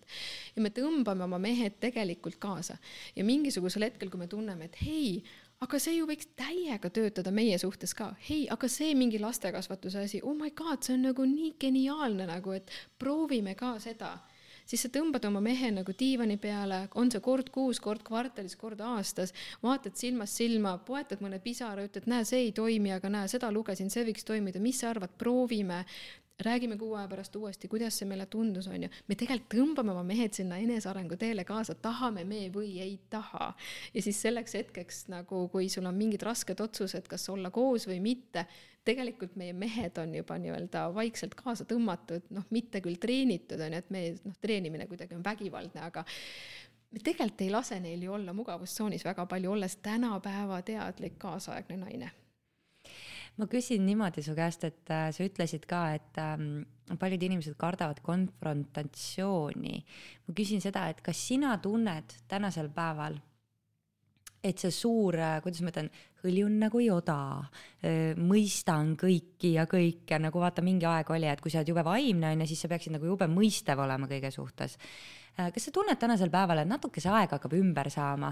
ja me tõmbame oma mehed tegelikult kaasa ja mingisugusel hetkel, kui me tunneme, et hei, aga see ju võiks täiega töötada meie suhtes ka. hei, aga see mingi lastekasvatuse asi, oh my god, see on nagu nii geniaalne nagu, et proovime ka seda siis sa tõmbad oma mehe nagu diivani peale, on see kord kuus, kord kvartalis, kord aastas, vaatad silmast silma, poetad mõne pisara, ütled, näe, see ei toimi, aga näe, seda lugesin, see võiks toimida, mis sa arvad, proovime räägime kuu aja pärast uuesti, kuidas see meile tundus, on ju. me tegelikult tõmbame oma mehed sinna enesearengu teele kaasa, tahame me või ei taha. ja siis selleks hetkeks nagu, kui sul on mingid rasked otsused, kas olla koos või mitte, tegelikult meie mehed on juba nii-öelda vaikselt kaasa tõmmatud, noh, mitte küll treenitud, on ju, et me, noh, treenimine kuidagi on vägivaldne, aga me tegelikult ei lase neil ju olla mugavustsoonis väga palju, olles tänapäeva teadlik kaasaegne naine ma küsin niimoodi su käest, et äh, sa ütlesid ka, et ähm, paljud inimesed kardavad konfrontatsiooni. ma küsin seda, et kas sina tunned tänasel päeval, et see suur, äh, kuidas ma ütlen, hõljun nagu joda, äh, mõistan kõiki ja kõike, nagu vaata, mingi aeg oli, et kui sa oled jube vaimne, on ju, siis sa peaksid nagu jube mõistev olema kõige suhtes. kas sa tunned tänasel päeval, et natuke see aeg hakkab ümber saama?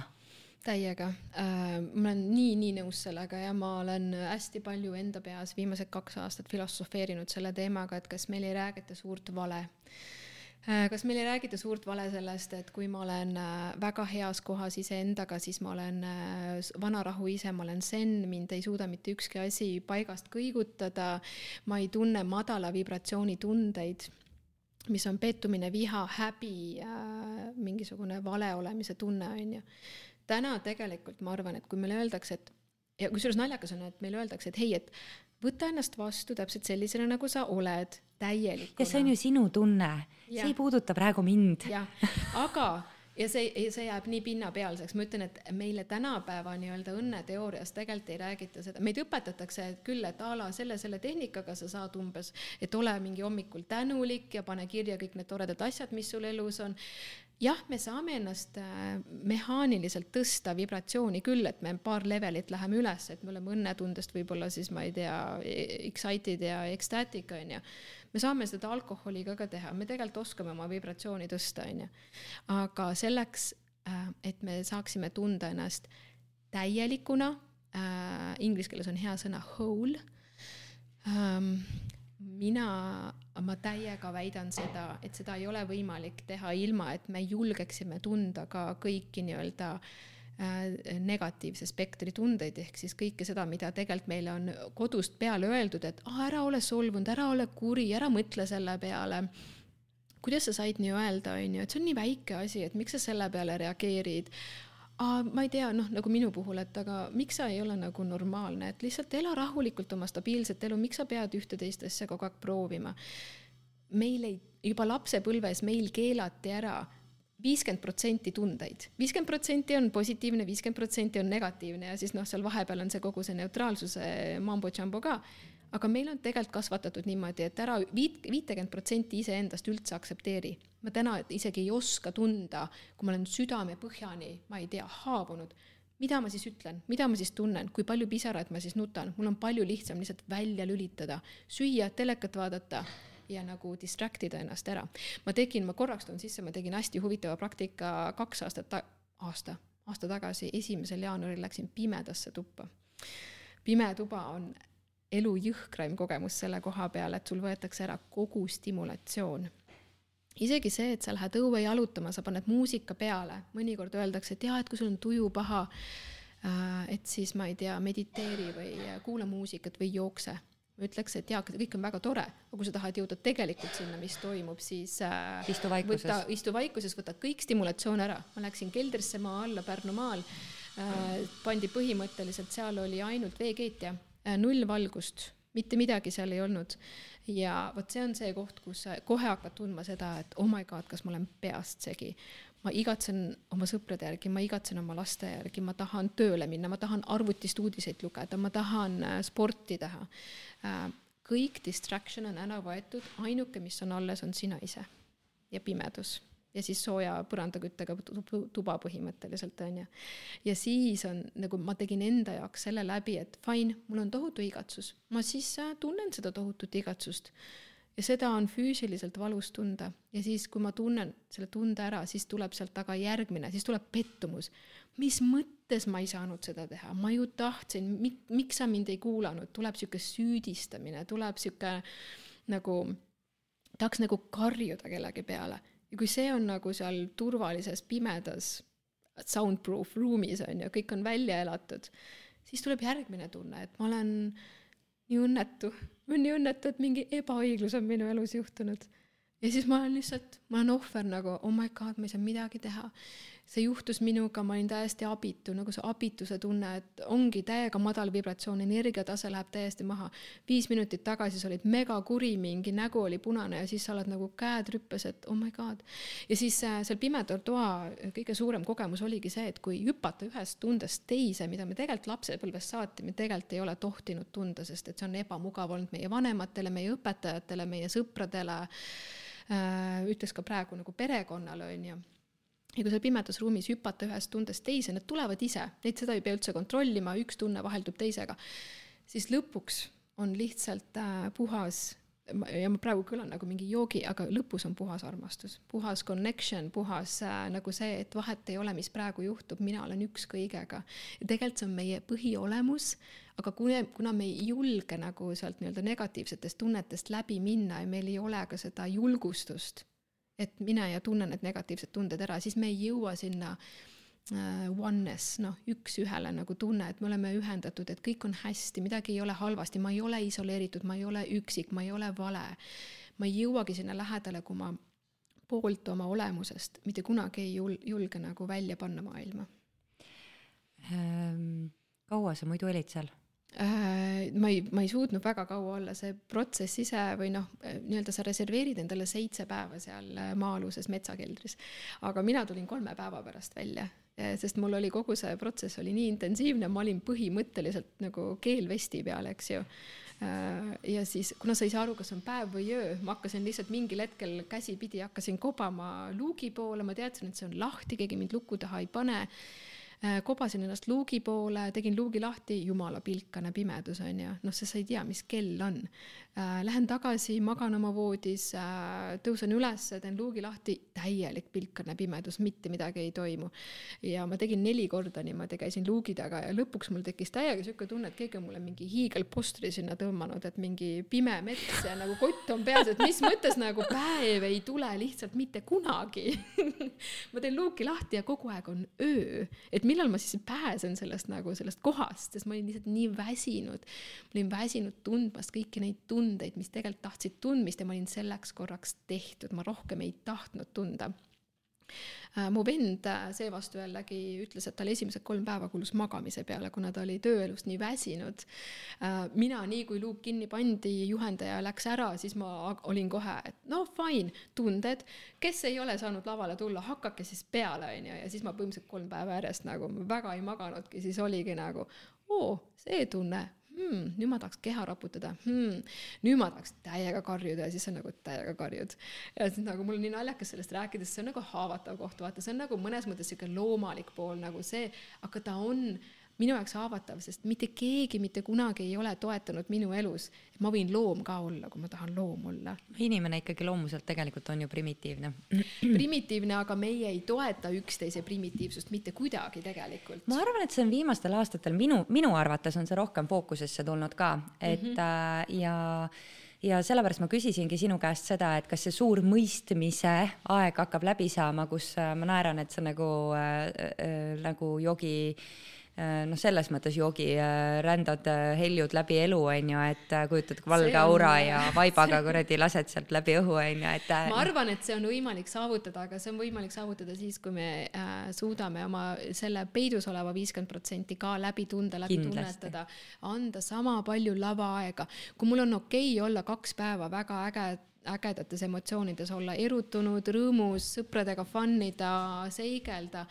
Täiega äh,, ma olen nii-nii nõus sellega ja ma olen hästi palju enda peas viimased kaks aastat filosofeerinud selle teemaga, et kas meil ei räägita suurt vale äh,. kas meil ei räägita suurt vale sellest, et kui ma olen äh, väga heas kohas iseendaga, siis ma olen äh, vanarahu ise, ma olen zen, mind ei suuda mitte ükski asi paigast kõigutada, ma ei tunne madala vibratsiooni tundeid mis on pettumine, viha, häbi äh,, mingisugune vale olemise tunne, on ju täna tegelikult ma arvan, et kui meile öeldakse, et ja kusjuures naljakas on, et meile öeldakse, et hei, et võta ennast vastu täpselt sellisena, nagu sa oled, täielikuna. ja see on ju sinu tunne, see ei puuduta praegu mind. jah, aga ja see, see jääb nii pinnapealseks, ma ütlen, et meile tänapäeva nii-öelda õnneteoorias tegelikult ei räägita seda, meid õpetatakse küll, et a la selle, selle tehnikaga sa saad umbes, et ole mingi hommikul tänulik ja pane kirja kõik need toredad asjad, mis sul elus on jah, me saame ennast äh, mehaaniliselt tõsta vibratsiooni küll, et me paar levelit läheme üles, et me oleme õnnetundest võib-olla siis ma ei tea, excited ja ecstatic on ju. me saame seda alkoholiga ka teha, me tegelikult oskame oma vibratsiooni tõsta, on ju. aga selleks, äh, et me saaksime tunda ennast täielikuna äh,, inglise keeles on hea sõna whole ähm,, mina, ma täiega väidan seda, et seda ei ole võimalik teha ilma, et me julgeksime tunda ka kõiki nii-öelda äh, negatiivse spektri tundeid, ehk siis kõike seda, mida tegelikult meile on kodust peale öeldud, et ah, ära ole solvunud, ära ole kuri, ära mõtle selle peale. kuidas sa said nii öelda, on ju, et see on nii väike asi, et miks sa selle peale reageerid ma ei tea, noh, nagu minu puhul, et aga miks sa ei ole nagu normaalne, et lihtsalt ela rahulikult oma stabiilset elu, miks sa pead ühte-teist asja kogu aeg proovima? meil ei, juba lapsepõlves meil keelati ära viiskümmend protsenti tundeid, viiskümmend protsenti on positiivne, viiskümmend protsenti on negatiivne ja siis noh, seal vahepeal on see kogu see neutraalsuse mambo-jambo ka. Aga meil on tegelikult kasvatatud niimoodi, et ära viit, viitekümmet protsenti iseendast üldse aktsepteeri. ma täna isegi ei oska tunda, kui ma olen südamepõhjani, ma ei tea, haavunud, mida ma siis ütlen, mida ma siis tunnen, kui palju pisaraid ma siis nutan, mul on palju lihtsam lihtsalt välja lülitada, süüa, telekat vaadata ja nagu distract ida ennast ära. ma tegin, ma korraks toon sisse, ma tegin hästi huvitava praktika kaks aastat ta-, aasta, aasta tagasi, esimesel jaanuaril läksin pimedasse tuppa. pime tuba on elu jõhkraim kogemus selle koha peal, et sul võetakse ära kogu stimulatsioon. isegi see, et sa lähed õue jalutama, sa paned muusika peale, mõnikord öeldakse, et jaa, et kui sul on tuju paha, äh, et siis ma ei tea, mediteeri või kuula muusikat või jookse ma ütleks, et jaa, kõik on väga tore, aga kui sa tahad jõuda tegelikult sinna, mis toimub, siis äh, istu vaikuses, võta, istu vaikuses, võta kõik stimulatsioon ära. ma läksin keldrisse maa alla Pärnumaal äh,, pandi põhimõtteliselt, seal oli ainult veekeetja Äh, null valgust, mitte midagi seal ei olnud. ja vot see on see koht, kus kohe hakkad tundma seda, et oh my god, kas ma olen peast segi. Ma igatsen oma sõprade järgi, ma igatsen oma laste järgi, ma tahan tööle minna, ma tahan arvutist uudiseid lugeda, ma tahan äh, sporti teha. Äh, kõik distraction on ära võetud, ainuke, mis on alles, on sina ise ja pimedus ja siis sooja põrandaküttega tuba põhimõtteliselt on ju. ja siis on nagu ma tegin enda jaoks selle läbi, et fine, mul on tohutu igatsus, ma siis äh, tunnen seda tohutut igatsust ja seda on füüsiliselt valus tunda. Ja siis, kui ma tunnen selle tunde ära, siis tuleb sealt taga järgmine, siis tuleb pettumus. mis mõttes ma ei saanud seda teha, ma ju tahtsin, mik-, miks sa mind ei kuulanud, tuleb sihuke süüdistamine, tuleb sihuke nagu tahaks nagu karjuda kellegi peale. Ja kui see on nagu seal turvalises pimedas soundproof ruumis on ju, kõik on välja elatud, siis tuleb järgmine tunne, et ma olen nii õnnetu, ma olen nii õnnetu, et mingi ebaõiglus on minu elus juhtunud. ja siis ma olen lihtsalt, ma olen ohver nagu, oh my god, ma ei saa midagi teha see juhtus minuga, ma olin täiesti abitu, nagu see abituse tunne, et ongi täiega madal vibratsioon, energiatase läheb täiesti maha. viis minutit tagasi sa olid megakuri, mingi nägu oli punane ja siis sa oled nagu käed rüppes, et oh my god. ja siis äh, seal pimeda toa kõige suurem kogemus oligi see, et kui hüpata ühest tundest teise, mida me tegelikult lapsepõlvest saati, me tegelikult ei ole tohtinud tunda, sest et see on ebamugav olnud meie vanematele, meie õpetajatele, meie sõpradele äh,, ütles ka praegu nagu perekonnale, on ju ja kui seal pimedas ruumis hüpata ühest tundest teise, need tulevad ise, neid seda ei pea üldse kontrollima, üks tunne vaheldub teisega, siis lõpuks on lihtsalt äh, puhas ja ma praegu kõlan nagu mingi joogi, aga lõpus on puhas armastus, puhas connection, puhas äh, nagu see, et vahet ei ole, mis praegu juhtub, mina olen üks kõigega. tegelikult see on meie põhiolemus, aga kuna, kuna me ei julge nagu sealt nii-öelda negatiivsetest tunnetest läbi minna ja meil ei ole ka seda julgustust et mine ja tunne need negatiivsed tunded ära, siis me ei jõua sinna uh, oneness, noh, üks-ühele nagu tunne, et me oleme ühendatud, et kõik on hästi, midagi ei ole halvasti, ma ei ole isoleeritud, ma ei ole üksik, ma ei ole vale. ma ei jõuagi sinna lähedale, kui ma poolt oma olemusest mitte kunagi ei jul-, julge nagu välja panna maailma ähm,. kaua sa muidu olid seal? Äh, ma ei, ma ei suutnud väga kaua olla, see protsess ise või noh, nii-öelda sa reserveerid endale seitse päeva seal maa-aluses metsakeldris. aga mina tulin kolme päeva pärast välja sest mul oli kogu see protsess oli nii intensiivne, ma olin põhimõtteliselt nagu keelvesti peal, eks ju Äh, ja siis, kuna sa ei saa aru, kas on päev või öö, ma hakkasin lihtsalt mingil hetkel käsipidi hakkasin kobama luugi poole, ma teadsin, et see on lahti, keegi mind luku taha ei pane Äh, kobasin ennast luugi poole, tegin luugi lahti, jumala pilkane pimedus on ju, noh, sa ei tea, mis kell on. Äh, lähen tagasi, magan oma voodis, äh, tõusen üles, teen luugi lahti, täielik pilkane pimedus, mitte midagi ei toimu. ja ma tegin neli korda niimoodi, käisin luugi taga ja lõpuks mul tekkis täiega sihuke tunne, et keegi on mulle mingi hiigelpostri sinna tõmmanud, et mingi pime mets ja nagu kott on peas, et mis mõttes nagu päev ei tule lihtsalt mitte kunagi *laughs* ma teen luuki lahti ja kogu aeg on öö, et millal ma siis pääsen sellest nagu sellest kohast, sest ma olin lihtsalt nii väsinud. ma olin väsinud tundmast kõiki neid tundeid, mis tegelikult tahtsid tundmist ja ma olin selleks korraks tehtud, ma rohkem ei tahtnud tunda mu vend äh, seevastu jällegi ütles, et tal esimesed kolm päeva kulus magamise peale, kuna ta oli tööelust nii väsinud. Äh, mina, nii kui luuk kinni pandi, juhendaja läks ära, siis ma olin kohe, et no fine, tunded, kes ei ole saanud lavale tulla, hakake siis peale, onju, ja siis ma põhimõtteliselt kolm päeva järjest nagu väga ei maganudki, siis oligi nagu oo, see tunne, hmm, nüüd ma tahaks keha raputada hmm,, nüüd ma tahaks täiega karjuda ja siis on nagu täiega karjud. ja siis nagu mul on nii naljakas sellest rääkida, sest see on nagu haavatav koht, vaata, see on nagu mõnes mõttes sihuke loomalik pool nagu see, aga ta on minu jaoks haavatav, sest mitte keegi mitte kunagi ei ole toetanud minu elus, et ma võin loom ka olla, kui ma tahan loom olla. inimene ikkagi loomuselt tegelikult on ju primitiivne. *clears throat* primitiivne, aga meie ei toeta üksteise primitiivsust mitte kuidagi tegelikult. ma arvan, et see on viimastel aastatel minu, minu arvates on see rohkem fookusesse tulnud ka, et mm -hmm. ja ja sellepärast ma küsisingi sinu käest seda, et kas see suur mõistmise aeg hakkab läbi saama, kus äh, ma naeran, et sa nagu äh,, äh, nagu jogi äh, Äh, noh, selles mõttes jogi äh, rändad äh, heljud läbi elu, on ju, et kujutad valge aura *laughs* ja vaibaga kuradi lased sealt läbi õhu, on ju, et. ma arvan, et see on võimalik saavutada, aga see on võimalik saavutada siis, kui me äh, suudame oma selle peidus oleva viiskümmend protsenti ka läbi tunda, läbi Kindlasti. tunnetada, anda sama palju lavaaega. kui mul on okei okay olla kaks päeva väga äge ägedates emotsioonides olla, erutunud, rõõmus, sõpradega fun ida, seigelda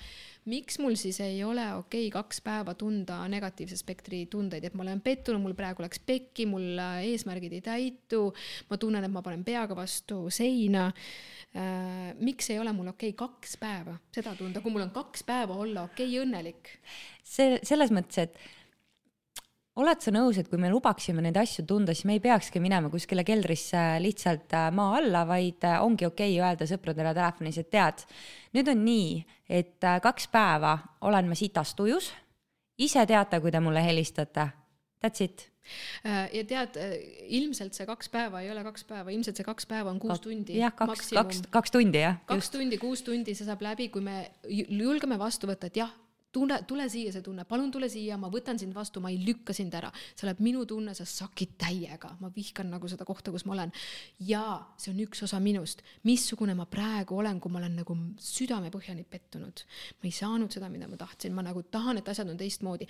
miks mul siis ei ole okei okay, kaks päeva tunda negatiivse spektri tundeid, et ma olen pettunud, mul praegu läks pekki, mul äh, eesmärgid ei täitu, ma tunnen, et ma panen peaga vastu seina äh,. miks ei ole mul okei okay, kaks päeva seda tunda, kui mul on kaks päeva olla okei okay, õnnelik? see selles mõttes, et oled sa nõus, et kui me lubaksime neid asju tunda, siis me ei peakski minema kuskile keldrisse lihtsalt äh, maa alla, vaid äh, ongi okei okay öelda sõpradele telefonis, et tead, nüüd on nii, et äh, kaks päeva olen ma sitast tujus, ise teate, kui te mulle helistate, that's it ja tead, ilmselt see kaks päeva ei ole kaks päeva, ilmselt see kaks päeva on kuus Kak, tundi. jah, kaks, kaks, kaks tundi jah. kaks just. tundi, kuus tundi, see saab läbi, kui me julgeme vastu võtta, et jah, tule, tule siia see tunne, palun tule siia, ma võtan sind vastu, ma ei lükka sind ära. see oleb minu tunne, sa sakid täiega, ma vihkan nagu seda kohta, kus ma olen. ja see on üks osa minust, missugune ma praegu olen, kui ma olen nagu südamepõhjani pettunud. ma ei saanud seda, mida ma tahtsin, ma nagu tahan, et asjad on teistmoodi.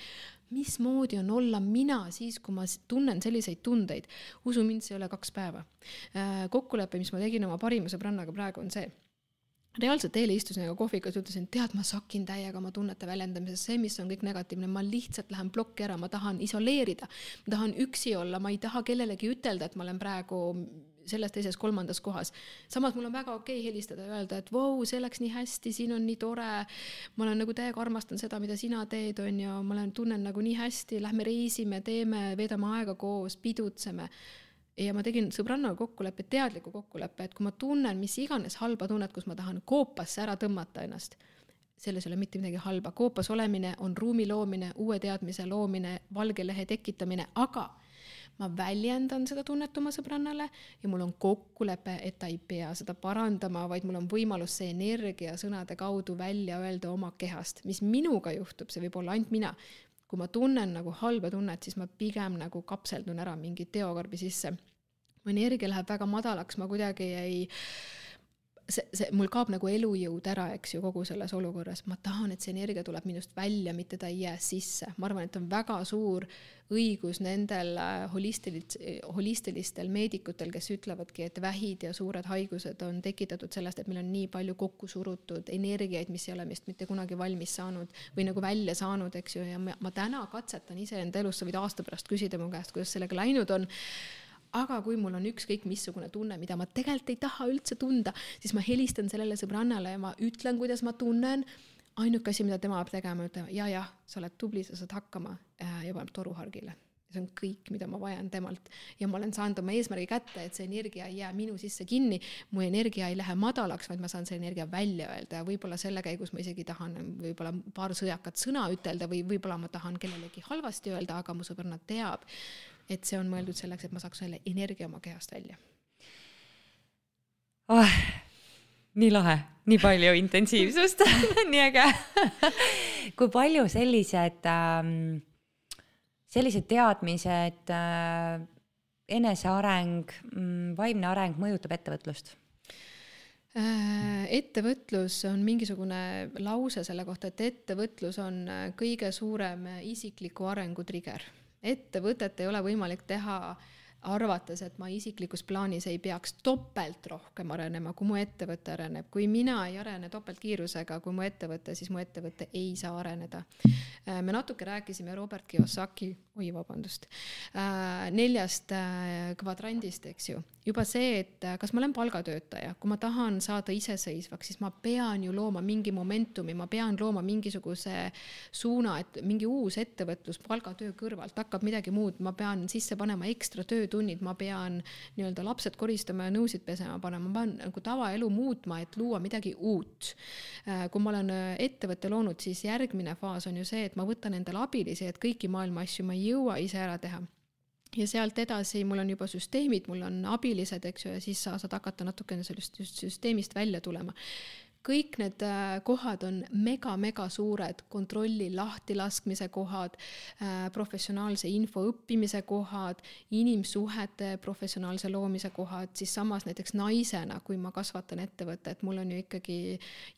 mismoodi on olla mina siis, kui ma tunnen selliseid tundeid? usu mind, see ei ole kaks päeva. Äh, kokkulepe, mis ma tegin oma parima sõbrannaga praegu, on see reaalselt eile istusin nagu kohvikus, ütlesin, tead, ma sakin täiega oma tunnete väljendamises, see, mis on kõik negatiivne, ma lihtsalt lähen plokki ära, ma tahan isoleerida. ma tahan üksi olla, ma ei taha kellelegi ütelda, et ma olen praegu selles, teises, kolmandas kohas. samas mul on väga okei okay helistada ja öelda, et vau, see läks nii hästi, siin on nii tore. ma olen nagu täiega armastan seda, mida sina teed, on ju, ma olen, tunnen nagu nii hästi, lähme reisime, teeme, veedame aega koos, pidutseme ja ma tegin sõbrannaga kokkuleppe, teadliku kokkuleppe, et kui ma tunnen mis iganes halba tunnet, kus ma tahan koopasse ära tõmmata ennast, selles ei ole mitte midagi halba, koopas olemine on ruumi loomine, uue teadmise loomine, valge lehe tekitamine, aga ma väljendan seda tunnet oma sõbrannale ja mul on kokkulepe, et ta ei pea seda parandama, vaid mul on võimalus see energia sõnade kaudu välja öelda oma kehast, mis minuga juhtub, see võib olla ainult mina, kui ma tunnen nagu halba tunnet, siis ma pigem nagu kapseldun ära mingi teokarbi sisse. Mu energia läheb väga madalaks, ma kuidagi ei, see, see, mul kaob nagu elujõud ära, eks ju, kogu selles olukorras, ma tahan, et see energia tuleb minust välja, mitte ta ei jää sisse. ma arvan, et on väga suur õigus nendel äh, holistilist, holistilistel meedikutel, kes ütlevadki, et vähid ja suured haigused on tekitatud sellest, et meil on nii palju kokku surutud energiaid, mis ei ole meist mitte kunagi valmis saanud või nagu välja saanud, eks ju, ja ma, ma täna katsetan iseenda elus, sa võid aasta pärast küsida mu käest, kuidas sellega läinud on aga kui mul on ükskõik missugune tunne, mida ma tegelikult ei taha üldse tunda, siis ma helistan sellele sõbrannale ja ma ütlen, kuidas ma tunnen. ainuke asi, mida tema peab tegema, ütlema ja, jah, sa oled tubli, sa saad hakkama äh, ja paneb toruhargile see on kõik, mida ma vajan temalt. Ja ma olen saanud oma eesmärgi kätte, et see energia ei jää minu sisse kinni, mu energia ei lähe madalaks, vaid ma saan selle energia välja öelda. Ja võib-olla selle käigus ma isegi tahan võib-olla paar sõjakat sõna ütelda või võib-olla ma tahan kellelegi halvasti öelda, aga mu sõbranna teab, et see on mõeldud selleks, et ma saaks selle energia oma kehast välja oh,. nii lahe, nii palju intensiivsust *laughs* nii äge kui palju sellised ähm, sellised teadmised äh,, eneseareng, mm, vaimne areng mõjutab ettevõtlust? Äh, ettevõtlus on mingisugune lause selle kohta, et ettevõtlus on äh, kõige suurem isikliku arengu trigger ettevõtet ei ole võimalik teha arvates, et ma isiklikus plaanis ei peaks topelt rohkem arenema, kui mu ettevõte areneb. kui mina ei arene topeltkiirusega kui mu ettevõte, siis mu ettevõte ei saa areneda. Äh, me natuke rääkisime Robert Kiyosaki, oi vabandust, äh, neljast äh, kvadrandist, eks ju juba see, et kas ma olen palgatöötaja, kui ma tahan saada iseseisvaks, siis ma pean ju looma mingi momentumi, ma pean looma mingisuguse suuna, et mingi uus ettevõtlus palgatöö kõrvalt hakkab midagi muud, ma pean sisse panema ekstra töötunnid, ma pean nii-öelda lapsed koristama ja nõusid pesema panema, ma pean nagu tavaelu muutma, et luua midagi uut. Äh, kui ma olen äh, ettevõtte loonud, siis järgmine faas on ju see, et ma võtan endale abilisi, et kõiki maailma asju ma ei jõua ise ära teha ja sealt edasi mul on juba süsteemid, mul on abilised, eks ju, ja siis sa saad hakata natukene sellest süsteemist välja tulema kõik need äh, kohad on mega-mega suured, kontrolli lahtilaskmise kohad, äh, professionaalse info õppimise kohad, inimsuhete professionaalse loomise kohad, siis samas näiteks naisena, kui ma kasvatan ettevõtet, mul on ju ikkagi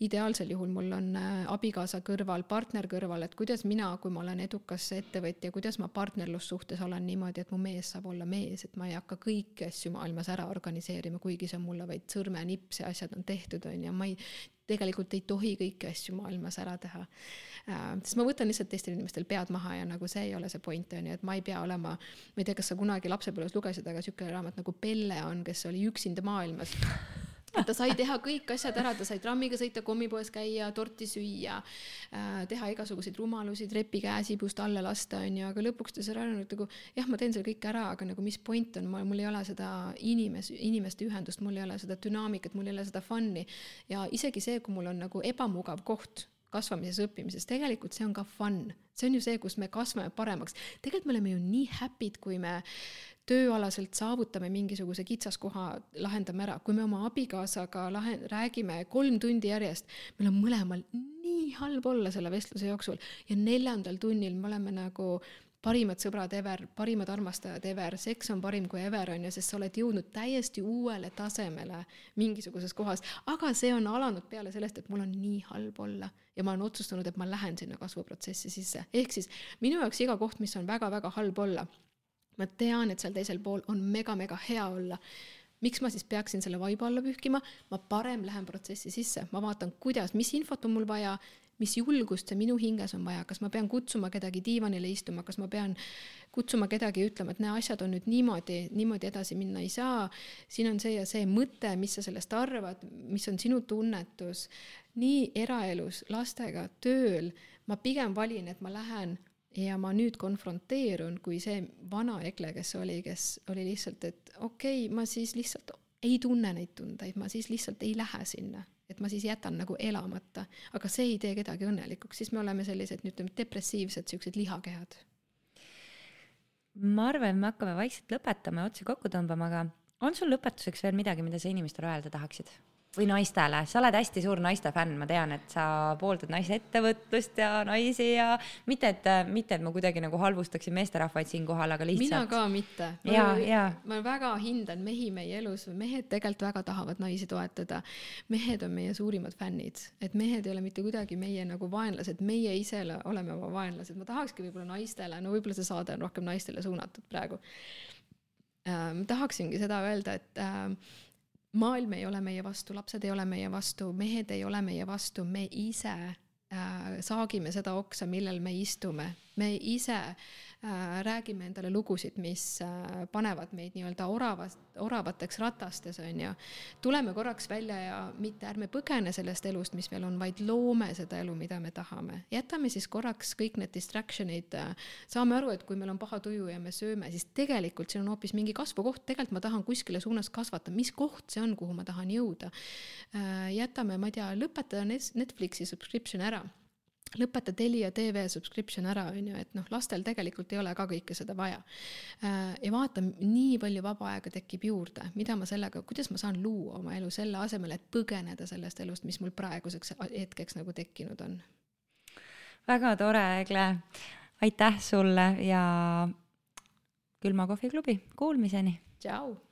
ideaalsel juhul mul on äh, abikaasa kõrval, partner kõrval, et kuidas mina, kui ma olen edukas ettevõtja, kuidas ma partnerlussuhtes olen niimoodi, et mu mees saab olla mees, et ma ei hakka kõiki asju maailmas ära organiseerima, kuigi see on mulle vaid sõrmenips ja asjad on tehtud, on ju, ma ei tegelikult ei tohi kõiki asju maailmas ära teha äh,. sest ma võtan lihtsalt teistel inimestel pead maha ja nagu see ei ole see point, on ju, et ma ei pea olema, ma ei tea, kas sa kunagi lapsepõlves lugesid, aga niisugune raamat nagu Pelle on, kes oli üksinda maailmas et ta sai teha kõik asjad ära, ta sai trammiga sõita, kommipoes käia, torti süüa äh,, teha igasuguseid rumalusi, trepi käesibust alla lasta, onju, aga lõpuks ta sai aru nagu jah, ma teen selle kõik ära, aga nagu mis point on, mul ei ole seda inimes-, inimeste ühendust, mul ei ole seda dünaamikat, mul ei ole seda fun'i ja isegi see, kui mul on nagu ebamugav koht kasvamises, õppimises, tegelikult see on ka fun, see on ju see, kus me kasvame paremaks. tegelikult me oleme ju nii happy'd, kui me tööalaselt saavutame mingisuguse kitsaskoha, lahendame ära, kui me oma abikaasaga lahe-, räägime kolm tundi järjest, meil on mõlemal nii halb olla selle vestluse jooksul. Ja neljandal tunnil me oleme nagu parimad sõbrad ever, parimad armastajad ever, seks on parim kui ever, on ju, sest sa oled jõudnud täiesti uuele tasemele mingisuguses kohas, aga see on alanud peale sellest, et mul on nii halb olla ja ma olen otsustanud, et ma lähen sinna kasvuprotsessi sisse, ehk siis minu jaoks iga koht, mis on väga-väga halb olla ma tean, et seal teisel pool on mega-mega hea olla. miks ma siis peaksin selle vaiba alla pühkima, ma parem lähen protsessi sisse, ma vaatan, kuidas, mis infot on mul vaja, mis julgust see minu hinges on vaja, kas ma pean kutsuma kedagi diivanile istuma, kas ma pean kutsuma kedagi ütlema, et näe, asjad on nüüd niimoodi, niimoodi edasi minna ei saa, siin on see ja see mõte, mis sa sellest arvad, mis on sinu tunnetus, nii eraelus, lastega, tööl, ma pigem valin, et ma lähen ja ma nüüd konfronteerun kui see vana Ekle, kes oli, kes oli lihtsalt, et okei okay,, ma siis lihtsalt ei tunne neid tundeid, ma siis lihtsalt ei lähe sinna, et ma siis jätan nagu elamata, aga see ei tee kedagi õnnelikuks, siis me oleme sellised, ütleme, depressiivsed siuksed lihakehad. ma arvan, me hakkame vaikselt lõpetama ja otsi kokku tõmbama, aga on sul lõpetuseks veel midagi, mida sa inimestele öelda tahaksid? Või naistele, sa oled hästi suur naiste fänn, ma tean, et sa pooldad naiste ettevõtlust ja naisi ja mitte, et, mitte, et ma kuidagi nagu halvustaksin meesterahvaid siinkohal, aga lihtsalt. mina ka mitte. ja, ja. ma väga hindan mehi meie elus, mehed tegelikult väga tahavad naisi toetada. mehed on meie suurimad fännid, et mehed ei ole mitte kuidagi meie nagu vaenlased, meie ise oleme oma vaenlased, ma tahakski võib-olla naistele, no võib-olla see saade on rohkem naistele suunatud praegu äh,. ma tahaksingi seda öelda, et äh, maailm ei ole meie vastu, lapsed ei ole meie vastu, mehed ei ole meie vastu, me ise äh, saagime seda oksa, millel me istume, me ise Äh, räägime endale lugusid, mis äh, panevad meid nii-öelda oravast, oravateks ratastes, on ju. tuleme korraks välja ja mitte ärme põgene sellest elust, mis meil on, vaid loome seda elu, mida me tahame. jätame siis korraks kõik need distraction'id, äh, saame aru, et kui meil on paha tuju ja me sööme, siis tegelikult siin on hoopis mingi kasvukoht, tegelikult ma tahan kuskile suunas kasvata, mis koht see on, kuhu ma tahan jõuda. jätame, ma ei tea, lõpetada Netflixi subscription ära lõpeta Telia tv subscription ära, on ju, et noh, lastel tegelikult ei ole ka kõike seda vaja. Äh, ja vaata, nii palju vaba aega tekib juurde, mida ma sellega, kuidas ma saan luua oma elu selle asemel, et põgeneda sellest elust, mis mul praeguseks hetkeks nagu tekkinud on. väga tore, Egle. aitäh sulle ja külma kohviklubi, kuulmiseni. tšau